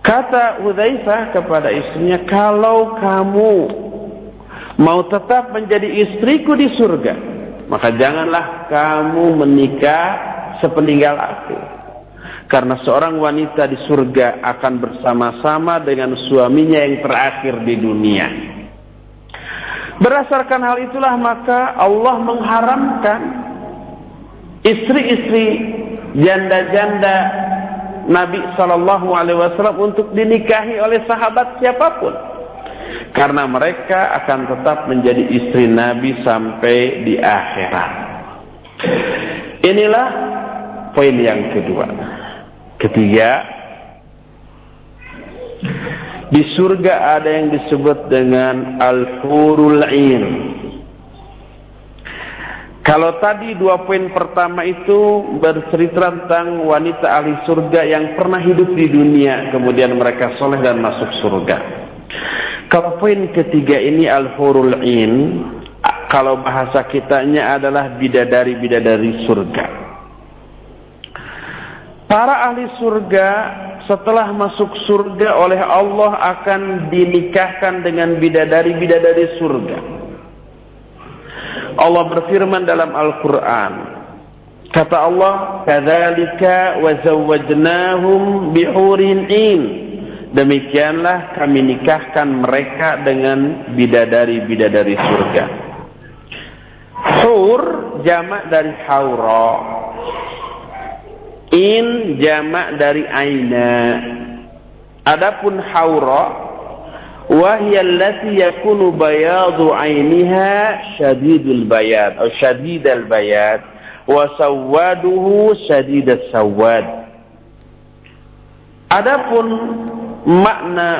Kata Hudzaifah kepada istrinya, kalau kamu mau tetap menjadi istriku di surga, maka janganlah kamu menikah sepeninggal aku. Karena seorang wanita di surga akan bersama-sama dengan suaminya yang terakhir di dunia. Berdasarkan hal itulah maka Allah mengharamkan istri-istri janda-janda Nabi Shallallahu Alaihi Wasallam untuk dinikahi oleh sahabat siapa pun, karena mereka akan tetap menjadi istri Nabi sampai di akhirat. Inilah poin yang kedua. Ketiga, di surga ada yang disebut dengan al-hurul ain. Kalau tadi dua poin pertama itu bercerita tentang wanita ahli surga yang pernah hidup di dunia, kemudian mereka soleh dan masuk surga. Kalau poin ketiga ini al-hurul ain, kalau bahasa kitanya adalah bidadari-bidadari surga. Para ahli surga setelah masuk surga oleh Allah akan dinikahkan dengan bidadari-bidadari surga. Allah berfirman dalam Al-Quran. Kata Allah, "Kadzalika wa zawwajnahum bihurin in." Demikianlah kami nikahkan mereka dengan bidadari-bidadari surga. Hur jamak dari haura In jamak dari aina. Adapun haura wahya allati yakunu bayadu ainiha syadidul bayad atau syadidal bayad wa sawaduhu syadidat sawad. Adapun makna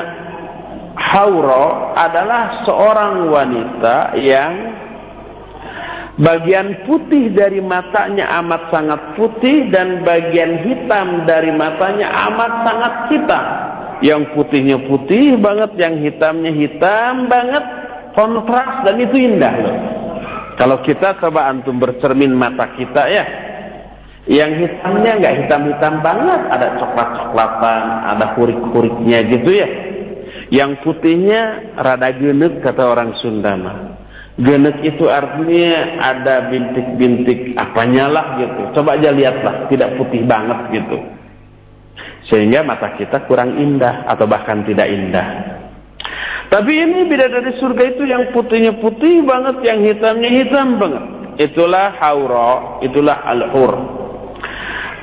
haura adalah seorang wanita yang Bagian putih dari matanya amat sangat putih dan bagian hitam dari matanya amat sangat hitam. Yang putihnya putih banget, yang hitamnya hitam banget, kontras dan itu indah. Kalau kita coba antum bercermin mata kita ya, yang hitamnya nggak hitam-hitam banget, ada coklat-coklatan, ada kurik-kuriknya gitu ya. Yang putihnya rada genek kata orang Sunda mah. Genek itu artinya ada bintik-bintik apanya lah gitu. Coba aja lihatlah, tidak putih banget gitu. Sehingga mata kita kurang indah atau bahkan tidak indah. Tapi ini beda dari surga itu yang putihnya putih banget, yang hitamnya hitam banget. Itulah haura, itulah al-hur.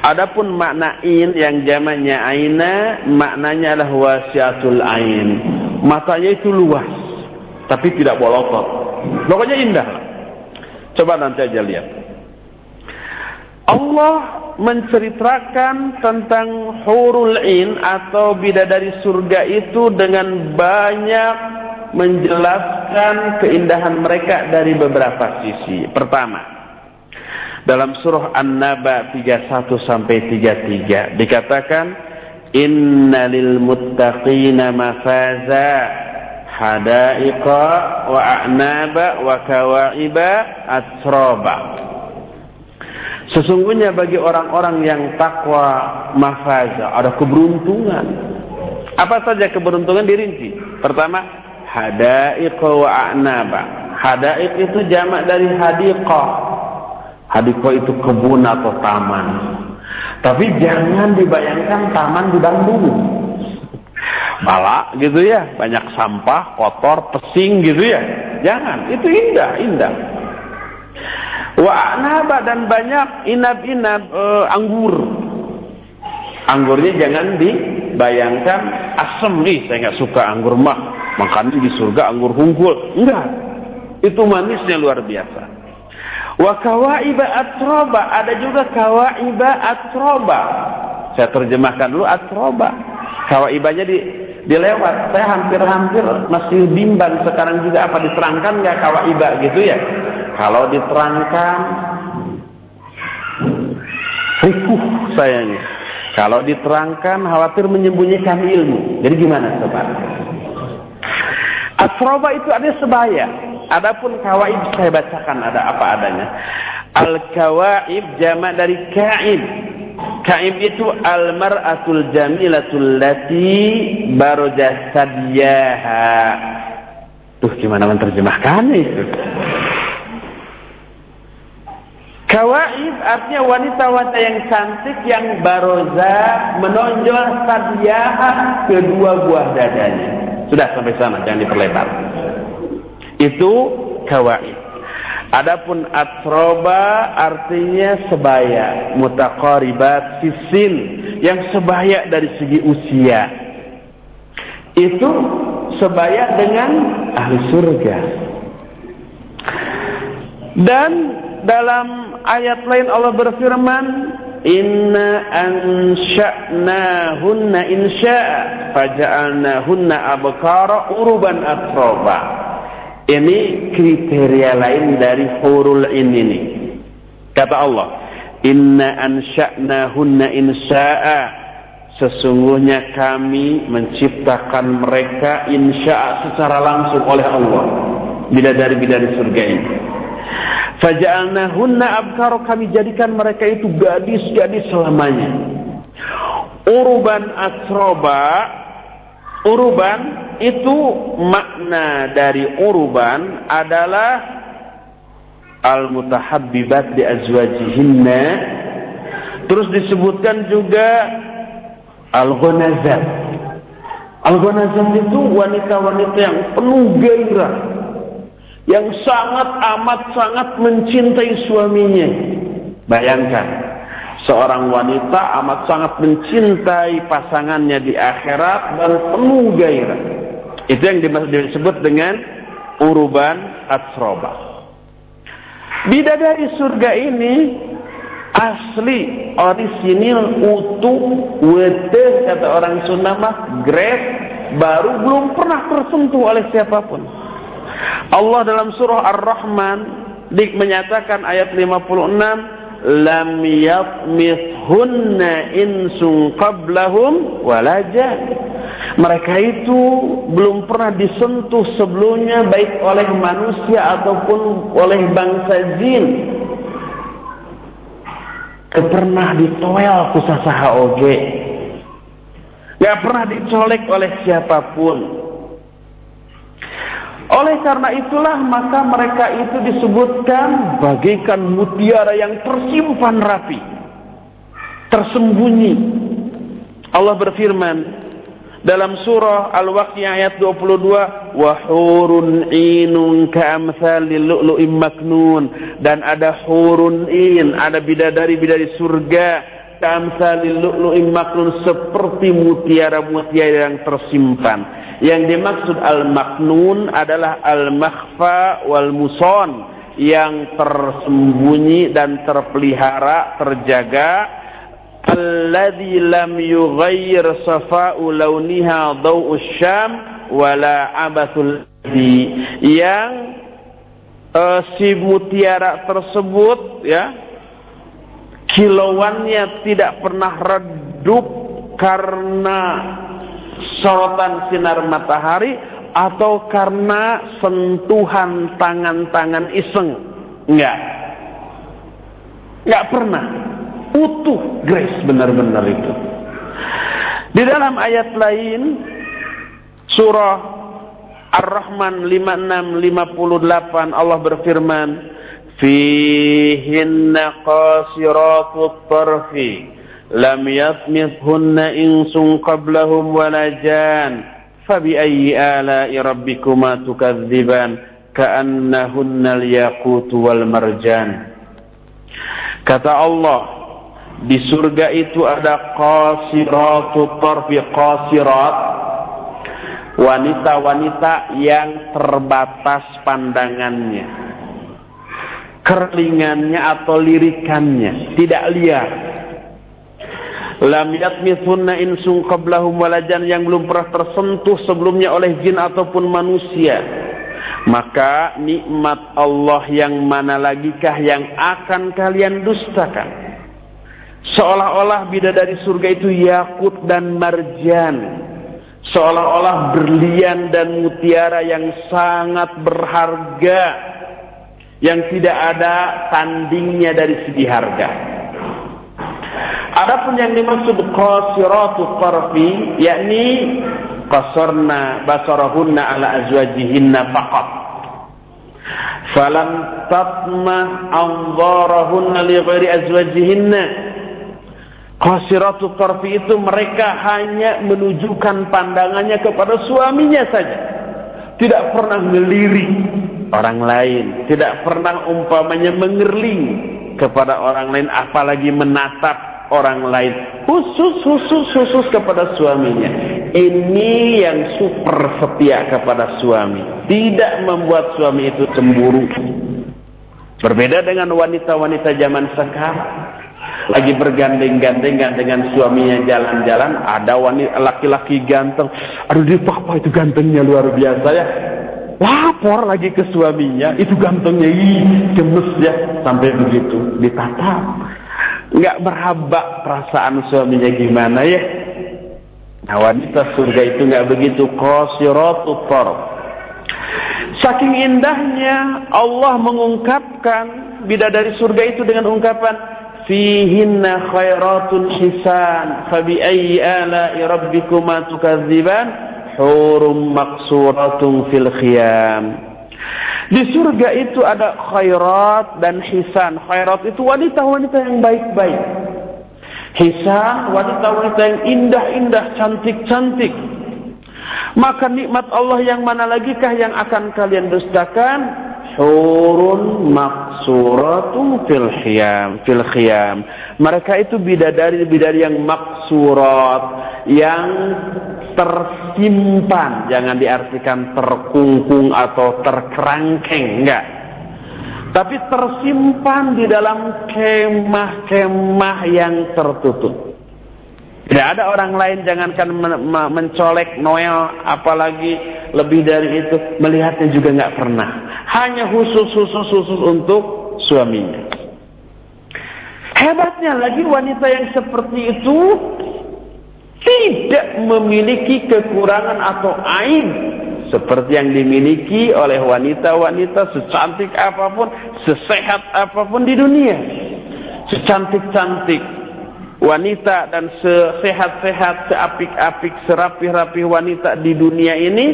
Adapun makna in yang jamaknya aina, maknanya adalah wasiatul ain. matanya itu luas, tapi tidak bolotot. Pokoknya indah. Coba nanti aja lihat. Allah menceritakan tentang hurul in atau bidadari surga itu dengan banyak menjelaskan keindahan mereka dari beberapa sisi. Pertama, dalam surah An-Naba 31 sampai 33 dikatakan innalil muttaqina mafaza hadaiqa wa a'naba wa kawa'iba atraba Sesungguhnya bagi orang-orang yang takwa mafaza ada keberuntungan. Apa saja keberuntungan dirinci? Pertama, hadaiqa wa a'naba. Hadaiq itu jamak dari hadiqah. Hadiqah itu kebun atau taman. Tapi jangan dibayangkan taman di Bandung. Bala gitu ya, banyak sampah, kotor, pesing gitu ya. Jangan, itu indah, indah. Wa anaba dan banyak inab-inab e, anggur. Anggurnya jangan dibayangkan asam nih, saya nggak suka anggur mah. Makan di surga anggur hungkul. Enggak. Itu manisnya luar biasa. Wa kawaiba atroba, ada juga kawaiba atroba. Saya terjemahkan dulu atroba. Kawaibanya di dilewat. Saya hampir-hampir masih bimbang sekarang juga apa diterangkan nggak kawaiba gitu ya. Kalau diterangkan rikuh sayangnya. Kalau diterangkan khawatir menyembunyikan ilmu. Jadi gimana sobat? Asroba itu ada sebaya. Adapun kawaib saya bacakan ada apa adanya. Al-kawaib jamak dari kaib. Kaib itu al-mar'atul jamilatul lati barojasadiyaha. Tuh gimana menerjemahkan itu? Kawaib artinya wanita-wanita yang cantik yang baroza menonjol sadiyaha kedua buah dadanya. Sudah sampai sana, jangan diperlebar. Itu kawaib. Adapun atroba artinya sebaya, mutaqaribat sisin yang sebaya dari segi usia. Itu sebaya dengan ahli surga. Dan dalam ayat lain Allah berfirman, Inna ansha'nahunna insya'a faja'alnahunna abkara uruban atroba. Ini kriteria lain dari hurul in ini. Kata Allah, Inna ansha'nahunna insya'a Sesungguhnya kami menciptakan mereka insya'a secara langsung oleh Allah. Bidadari-bidari surga ini. Faja'alnahunna abkaro kami jadikan mereka itu gadis-gadis selamanya. Uruban asroba, uruban itu makna dari uruban adalah al-mutahabbibat di azwajihinna. Terus disebutkan juga al-ghanazat. Al-ghanazat itu wanita-wanita yang penuh gairah yang sangat amat sangat mencintai suaminya. Bayangkan, seorang wanita amat sangat mencintai pasangannya di akhirat dan penuh gairah. Itu yang disebut dengan uruban atsroba. Bidadari surga ini asli, orisinil, utuh, wete, kata orang Sunda mah, baru belum pernah tersentuh oleh siapa pun. Allah dalam surah Ar-Rahman menyatakan ayat 56 lam yatmithunna insun qablahum walaja mereka itu belum pernah disentuh sebelumnya baik oleh manusia ataupun oleh bangsa jin. Pernah ditoel kusasaha oge. Gak pernah dicolek oleh siapa pun oleh karena itulah maka mereka itu disebutkan bagaikan mutiara yang tersimpan rapi. Tersembunyi. Allah berfirman dalam surah Al-Waqi'ah ayat 22, "Wa hurun inun ka'amsalil lu'lu'im maknun." Dan ada hurun in, ada bidadari-bidadari surga ka'amsalil lu'lu'im maknun seperti mutiara-mutiara yang tersimpan Yang dimaksud al-maknun adalah al-makhfa wal muson yang tersembunyi dan terpelihara, terjaga. Alladhi lam yughayyir safa'u launiha daw'u syam wala abathul yang uh, si mutiara tersebut ya kilauannya tidak pernah redup karena sorotan sinar matahari atau karena sentuhan tangan-tangan iseng? Enggak. Enggak pernah. Utuh grace benar-benar itu. Di dalam ayat lain surah Ar-Rahman 5658 Allah berfirman Fihinna qasiratut tarfi insun qablahum wala jan. Fabi ayyi ala'i rabbikuma tukadziban ka'annahunna al-yaqut wal marjan. Kata Allah di surga itu ada qasiratut tarfi qasirat wanita-wanita yang terbatas pandangannya kerlingannya atau lirikannya tidak liar lam yatmithunna insun qablahum walajan yang belum pernah tersentuh sebelumnya oleh jin ataupun manusia. Maka nikmat Allah yang mana lagikah yang akan kalian dustakan? Seolah-olah bidadari surga itu yakut dan marjan. Seolah-olah berlian dan mutiara yang sangat berharga. Yang tidak ada tandingnya dari segi harga. Adapun yang dimaksud qasiratu qarfi yakni qasarna basarahunna ala azwajihinna faqat. Falam tatma anzarahunna li ghairi azwajihinna Qasiratu tarfi itu mereka hanya menunjukkan pandangannya kepada suaminya saja. Tidak pernah melirik orang lain. Tidak pernah umpamanya mengerling kepada orang lain. Apalagi menatap orang lain. Khusus, khusus, khusus kepada suaminya. Ini yang super setia kepada suami. Tidak membuat suami itu cemburu. Berbeda dengan wanita-wanita zaman sekarang lagi bergandeng-gandengan dengan suaminya jalan-jalan, ada wanita laki-laki ganteng. Aduh dia papa itu gantengnya luar biasa ya. Lapor lagi ke suaminya, itu gantengnya, ih, gemes ya, sampai begitu ditatap. Enggak berhabak perasaan suaminya gimana ya. Nah wanita surga itu enggak begitu qasiratu tarf. Saking indahnya Allah mengungkapkan bidadari surga itu dengan ungkapan fihinna khairatun hisan fabi ayyi ala'i rabbikuma tukadziban hurum maksuratun fil khiyam di surga itu ada khairat dan hisan. Khairat itu wanita-wanita yang baik-baik. Hisan wanita-wanita yang indah-indah cantik-cantik. Maka nikmat Allah yang mana lagi kah yang akan kalian dustakan? Hurun maksuratun fil khiyam fil khiyam. Mereka itu bidadari-bidadari yang maksurat yang tersimpan jangan diartikan terkungkung atau terkerangkeng enggak tapi tersimpan di dalam kemah-kemah yang tertutup tidak ada orang lain jangankan mencolek Noel apalagi lebih dari itu melihatnya juga nggak pernah. Hanya khusus khusus khusus untuk suaminya. Hebatnya lagi wanita yang seperti itu tidak memiliki kekurangan atau aib seperti yang dimiliki oleh wanita-wanita secantik apa pun, sesehat apa pun di dunia. Secantik-cantik, wanita dan sesehat-sehat, seapik-apik, serapi-rapi wanita di dunia ini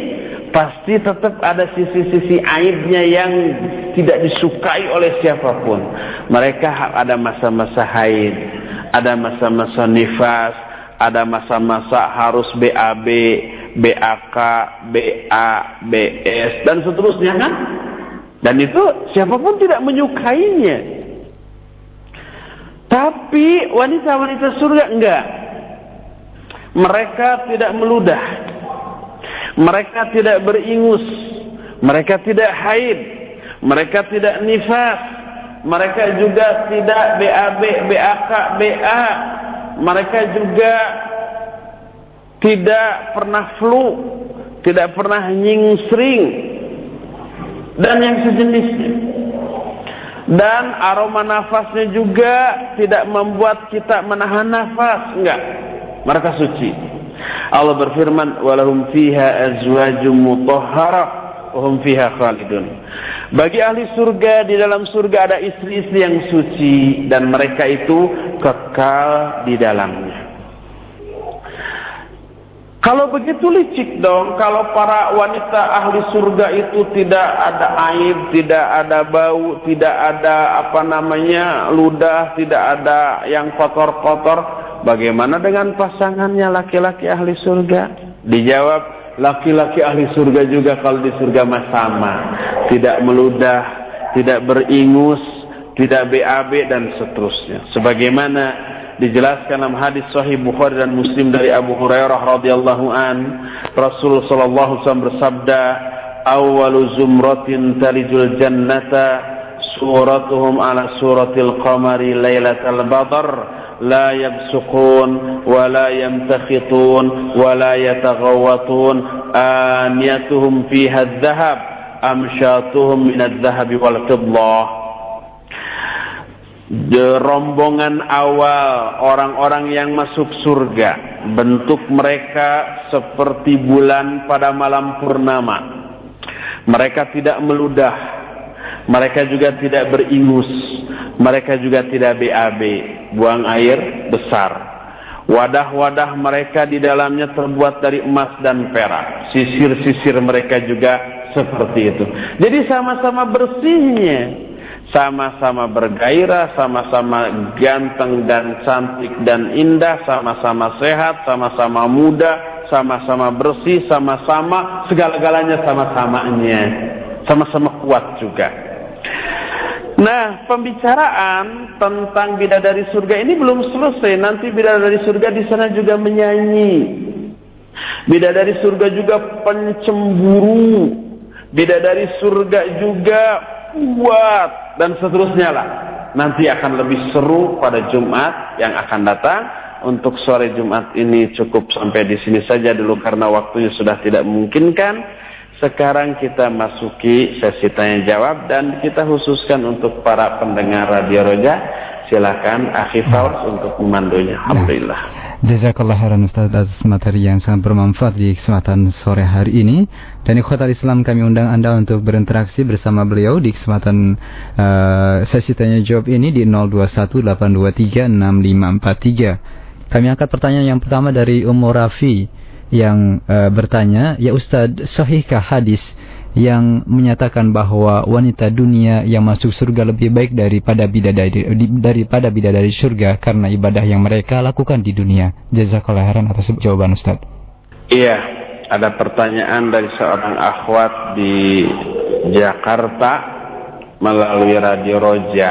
pasti tetap ada sisi-sisi aibnya yang tidak disukai oleh siapa pun. Mereka ada masa-masa haid, ada masa-masa nifas, ada masa-masa harus BAB, BAK, BA, BS dan seterusnya kan? Dan itu siapa pun tidak menyukainya. Tapi wanita-wanita surga enggak. Mereka tidak meludah. Mereka tidak beringus, mereka tidak haid, mereka tidak nifas, mereka juga tidak BAB, BAK, BA, mereka juga tidak pernah flu, tidak pernah nyingsring, dan yang sejenisnya. Dan aroma nafasnya juga tidak membuat kita menahan nafas, enggak. Mereka suci. Allah berfirman, "Walahum fiha azwajum mutahharah wa hum fiha khalidun." Bagi ahli surga di dalam surga ada istri-istri yang suci dan mereka itu kekal di dalamnya. Kalau begitu licik dong, kalau para wanita ahli surga itu tidak ada aib, tidak ada bau, tidak ada apa namanya ludah, tidak ada yang kotor-kotor. Bagaimana dengan pasangannya laki-laki ahli surga? Dijawab, laki-laki ahli surga juga kalau di surga mas sama. Tidak meludah, tidak beringus, tidak BAB dan seterusnya. Sebagaimana dijelaskan dalam hadis sahih Bukhari dan Muslim dari Abu Hurairah radhiyallahu an Rasul sallallahu alaihi bersabda awwalu zumratin talijul jannata suratuhum ala suratil qamari lailatal la yamtakhitun wa la yataghawatun aniyatuhum fiha adh-dhahab amshatuhum min adh-dhahab wal fiddah rombongan awal orang-orang yang masuk surga bentuk mereka seperti bulan pada malam purnama. Mereka tidak meludah mereka juga tidak beringus mereka juga tidak BAB buang air besar. Wadah-wadah mereka di dalamnya terbuat dari emas dan perak. Sisir-sisir mereka juga seperti itu. Jadi sama-sama bersihnya. Sama-sama bergairah, sama-sama ganteng dan cantik dan indah, sama-sama sehat, sama-sama muda, sama-sama bersih, sama-sama segala-galanya sama-samanya, sama-sama kuat juga. Nah, pembicaraan tentang bidadari surga ini belum selesai. Nanti bidadari surga di sana juga menyanyi. Bidadari surga juga pencemburu. Bidadari surga juga kuat dan seterusnya lah. Nanti akan lebih seru pada Jumat yang akan datang. Untuk sore Jumat ini cukup sampai di sini saja dulu karena waktunya sudah tidak memungkinkan. Sekarang kita masuki sesi tanya jawab dan kita khususkan untuk para pendengar Radio Roja. Silakan Akhi Faus untuk memandunya. Alhamdulillah. Jazakallah khairan Ustaz atas materi yang sangat bermanfaat di kesempatan sore hari ini. Dan ikhwatal Islam kami undang Anda untuk berinteraksi bersama beliau di kesempatan uh, sesi tanya jawab ini di 0218236543. Kami angkat pertanyaan yang pertama dari Umur Rafi yang uh, bertanya, "Ya Ustaz, sahihkah hadis yang menyatakan bahwa wanita dunia yang masuk surga lebih baik daripada bidadari daripada bidadari surga karena ibadah yang mereka lakukan di dunia. Jazakallah khairan atas jawaban Ustaz. Iya, ada pertanyaan dari seorang akhwat di Jakarta melalui Radio Roja.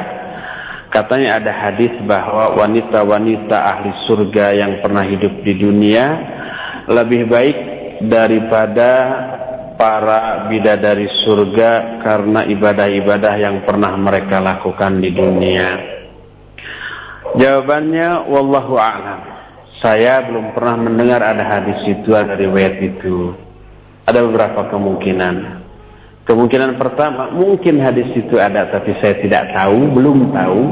Katanya ada hadis bahwa wanita-wanita ahli surga yang pernah hidup di dunia lebih baik daripada para bidadari surga karena ibadah-ibadah yang pernah mereka lakukan di dunia? Jawabannya wallahu a'lam. Saya belum pernah mendengar ada hadis itu ada riwayat itu. Ada beberapa kemungkinan. Kemungkinan pertama, mungkin hadis itu ada tapi saya tidak tahu, belum tahu.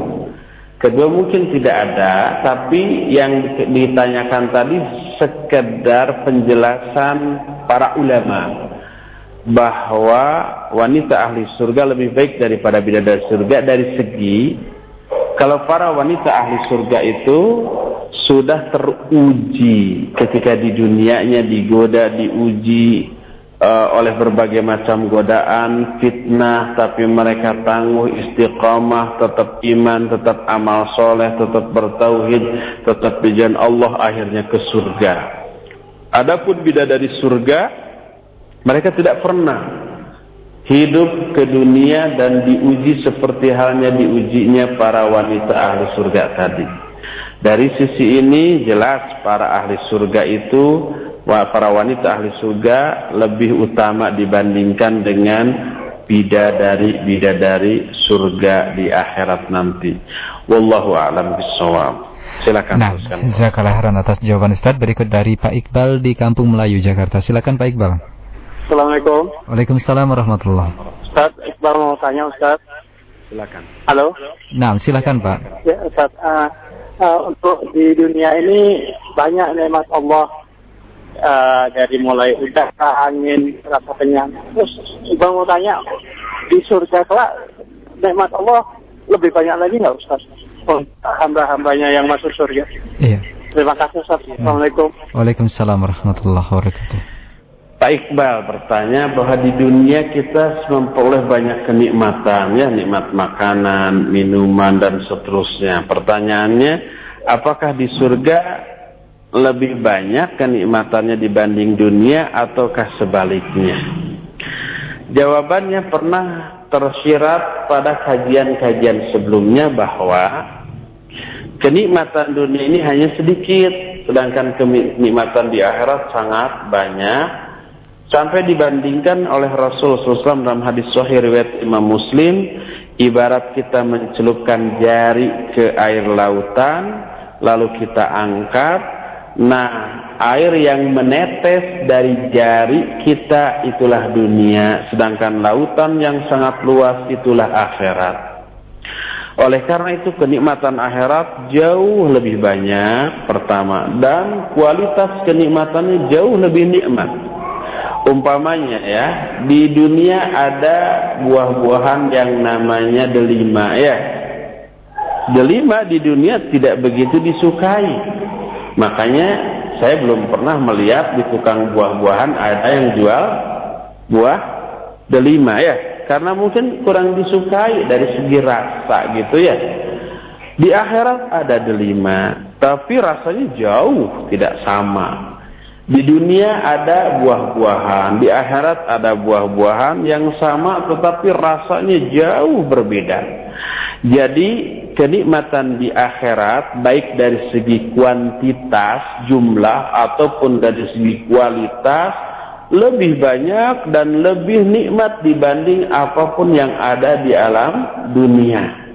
Kedua mungkin tidak ada, tapi yang ditanyakan tadi sekedar penjelasan para ulama bahwa wanita ahli surga lebih baik daripada bidadari surga dari segi kalau para wanita ahli surga itu sudah teruji ketika di dunianya digoda, diuji uh, oleh berbagai macam godaan, fitnah, tapi mereka tangguh, istiqamah, tetap iman, tetap amal soleh, tetap bertauhid, tetap bijan Allah, akhirnya ke surga. Adapun bidadari surga, mereka tidak pernah hidup ke dunia dan diuji seperti halnya diujinya para wanita ahli surga tadi. Dari sisi ini jelas para ahli surga itu para wanita ahli surga lebih utama dibandingkan dengan bidadari-bidadari surga di akhirat nanti. Wallahu a'lam bishawab. Silakan. Nah, jazakallah khairan atas jawaban Ustaz. Berikut dari Pak Iqbal di Kampung Melayu, Jakarta. Silakan Pak Iqbal. Assalamualaikum. Waalaikumsalam warahmatullahi Ustaz, Iqbal mau tanya Ustaz. Silakan. Halo. Nah, silakan Pak. Ya Ustaz, uh, uh, untuk di dunia ini banyak nikmat Allah uh, dari mulai udara, angin, rasa kenyang. Terus Iqbal mau tanya, di surga kelak nikmat Allah lebih banyak lagi nggak Ustaz? hamba-hambanya yang masuk surga. Iya. Terima kasih Ustaz. Assalamualaikum. Waalaikumsalam warahmatullahi wabarakatuh. Pak Iqbal bertanya bahwa di dunia kita memperoleh banyak kenikmatan ya, nikmat makanan, minuman dan seterusnya. Pertanyaannya, apakah di surga lebih banyak kenikmatannya dibanding dunia ataukah sebaliknya? Jawabannya pernah tersirat pada kajian-kajian sebelumnya bahwa kenikmatan dunia ini hanya sedikit, sedangkan kenikmatan di akhirat sangat banyak Sampai dibandingkan oleh Rasul SAW dalam hadis sahih riwayat Imam Muslim, ibarat kita mencelupkan jari ke air lautan, lalu kita angkat, nah air yang menetes dari jari kita itulah dunia, sedangkan lautan yang sangat luas itulah akhirat. Oleh karena itu kenikmatan akhirat jauh lebih banyak pertama dan kualitas kenikmatannya jauh lebih nikmat. Umpamanya ya, di dunia ada buah-buahan yang namanya delima ya. Delima di dunia tidak begitu disukai. Makanya saya belum pernah melihat di tukang buah-buahan ada yang jual buah delima ya. Karena mungkin kurang disukai dari segi rasa gitu ya. Di akhirat ada delima, tapi rasanya jauh tidak sama. Di dunia ada buah-buahan, di akhirat ada buah-buahan yang sama tetapi rasanya jauh berbeda. Jadi kenikmatan di akhirat baik dari segi kuantitas, jumlah ataupun dari segi kualitas lebih banyak dan lebih nikmat dibanding apa pun yang ada di alam dunia.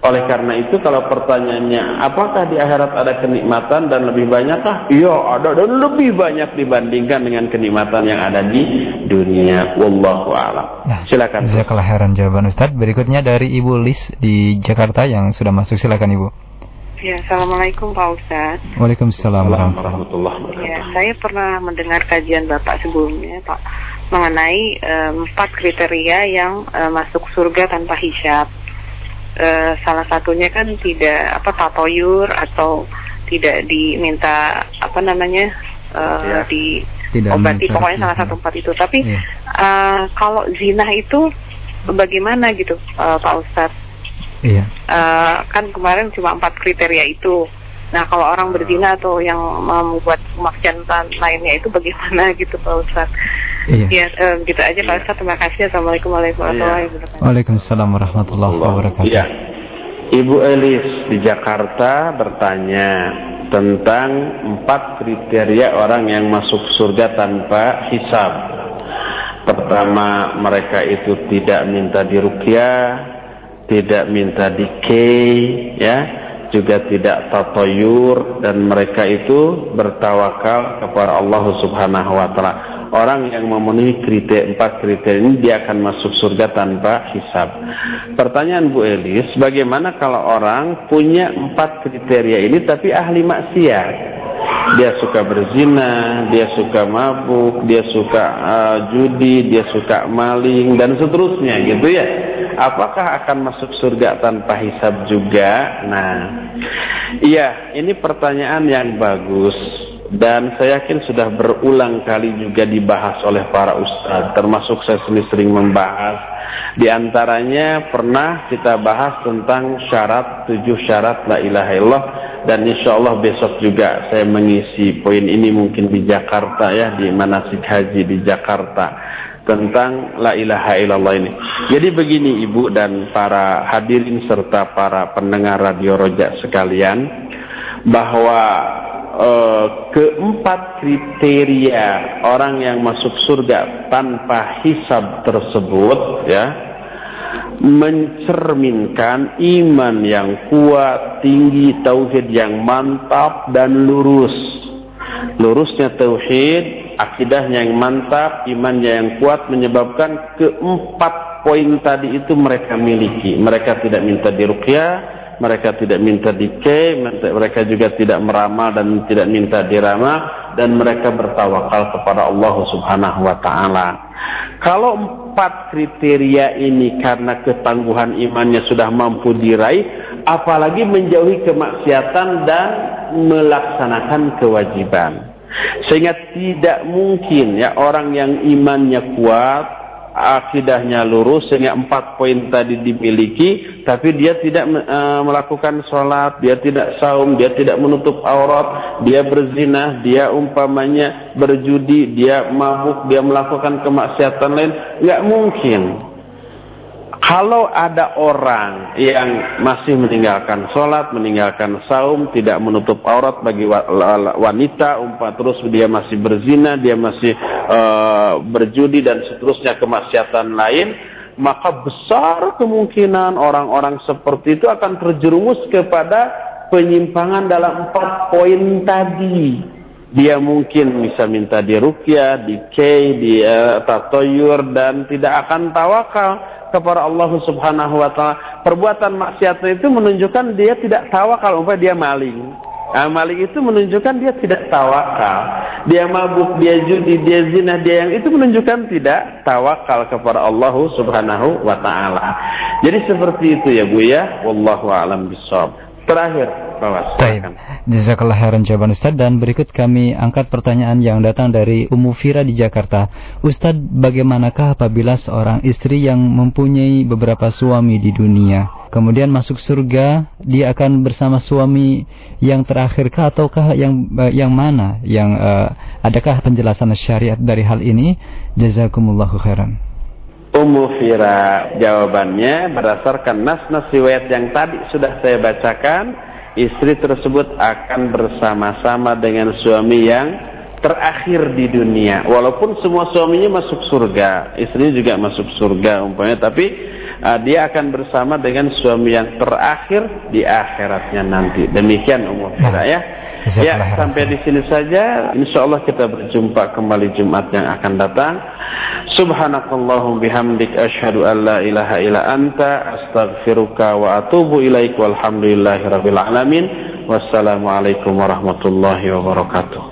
Oleh karena itu kalau pertanyaannya apakah di akhirat ada kenikmatan dan lebih banyakkah? Iya ada dan lebih banyak dibandingkan dengan kenikmatan yang ada di dunia. Wallahu a'lam. Nah, silakan. Jazakallah heran jawaban Ustaz. Berikutnya dari Ibu Lis di Jakarta yang sudah masuk. Silakan Ibu. Ya, Assalamualaikum Pak Ustaz. Waalaikumsalam warahmatullahi wabarakatuh. Ya, saya pernah mendengar kajian Bapak sebelumnya Pak mengenai um, empat kriteria yang um, masuk surga tanpa hisap uh, salah satunya kan tidak apa tatoyur atau tidak diminta apa namanya uh, ya. di tidak obati pokoknya salah satu empat itu tapi ya. uh, kalau zina itu bagaimana gitu uh, Pak Ustadz Iya. Uh, kan kemarin cuma empat kriteria itu. Nah kalau orang berzina atau yang membuat kemaksiatan lainnya itu bagaimana gitu Pak Ustadz? Iya. Ya, um, gitu aja Pak Ustaz. Terima kasih. Assalamualaikum warahmatullahi wabarakatuh. Waalaikumsalam warahmatullahi wabarakatuh. Iya. Ibu Elis di Jakarta bertanya tentang empat kriteria orang yang masuk surga tanpa hisab. Pertama, mereka itu tidak minta dirukyah, tidak minta dikei, ya, juga tidak tatoyur dan mereka itu bertawakal kepada Allah Subhanahu wa taala orang yang memenuhi kriteria empat kriteria ini dia akan masuk surga tanpa hisab. Pertanyaan Bu Elis, bagaimana kalau orang punya empat kriteria ini tapi ahli maksiat? Dia suka berzina, dia suka mabuk, dia suka uh, judi, dia suka maling dan seterusnya gitu ya. Apakah akan masuk surga tanpa hisab juga? Nah, iya, ini pertanyaan yang bagus. Dan saya yakin sudah berulang kali juga dibahas oleh para ustadz. Termasuk saya sendiri sering membahas. Di antaranya pernah kita bahas tentang syarat tujuh syarat la ilaha illallah. Dan insya Allah besok juga saya mengisi poin ini mungkin di Jakarta ya di manasik haji di Jakarta tentang la ilaha illallah ini. Jadi begini Ibu dan para hadirin serta para pendengar radio rojak sekalian bahwa uh, keempat kriteria orang yang masuk surga tanpa hisab tersebut ya mencerminkan iman yang kuat, tinggi, tauhid yang mantap dan lurus. Lurusnya tauhid, akidahnya yang mantap, imannya yang kuat menyebabkan keempat poin tadi itu mereka miliki. Mereka tidak minta diruqyah, mereka tidak minta dike, mereka juga tidak meramal dan tidak minta diramal dan mereka bertawakal kepada Allah Subhanahu wa taala. Kalau empat kriteria ini karena ketangguhan imannya sudah mampu diraih, apalagi menjauhi kemaksiatan dan melaksanakan kewajiban. Sehingga tidak mungkin ya orang yang imannya kuat, akidahnya lurus sehingga empat poin tadi dimiliki tapi dia tidak uh, melakukan sholat dia tidak saum dia tidak menutup aurat dia berzina dia umpamanya berjudi dia mabuk dia melakukan kemaksiatan lain nggak mungkin kalau ada orang yang masih meninggalkan sholat, meninggalkan saum, tidak menutup aurat bagi wanita, umpah terus dia masih berzina, dia masih uh, berjudi dan seterusnya kemaksiatan lain, maka besar kemungkinan orang-orang seperti itu akan terjerumus kepada penyimpangan dalam empat poin tadi. Dia mungkin bisa minta dirukyah, di kei, di uh, tatoyur dan tidak akan tawakal kepada Allah Subhanahu wa taala. Perbuatan maksiat itu menunjukkan dia tidak tawakal umpamanya dia maling. Nah, maling itu menunjukkan dia tidak tawakal. Dia mabuk, dia judi, dia zina, dia yang itu menunjukkan tidak tawakal kepada Allah Subhanahu wa taala. Jadi seperti itu ya Bu ya. Wallahu a'lam bishawab. Terakhir, Baik. Jazakallah khairan jawaban Ustaz dan berikut kami angkat pertanyaan yang datang dari Umu Fira di Jakarta. Ustaz, bagaimanakah apabila seorang istri yang mempunyai beberapa suami di dunia kemudian masuk surga, dia akan bersama suami yang terakhirkah ataukah yang uh, yang mana? Yang uh, adakah penjelasan syariat dari hal ini? Jazakumullahu khairan. Ummu Fira jawabannya berdasarkan nas-nas riwayat yang tadi sudah saya bacakan istri tersebut akan bersama-sama dengan suami yang terakhir di dunia. Walaupun semua suaminya masuk surga, istrinya juga masuk surga umpamanya, tapi uh, dia akan bersama dengan suami yang terakhir di akhiratnya nanti. Demikian umum kita ya. Ya, sampai di sini saja. Insya Allah kita berjumpa kembali Jumat yang akan datang. Subhanakallahum bihamdik asyhadu an la ilaha illa anta astaghfiruka wa atubu ilaik walhamdulillahi rabbil alamin. Wassalamualaikum warahmatullahi wabarakatuh.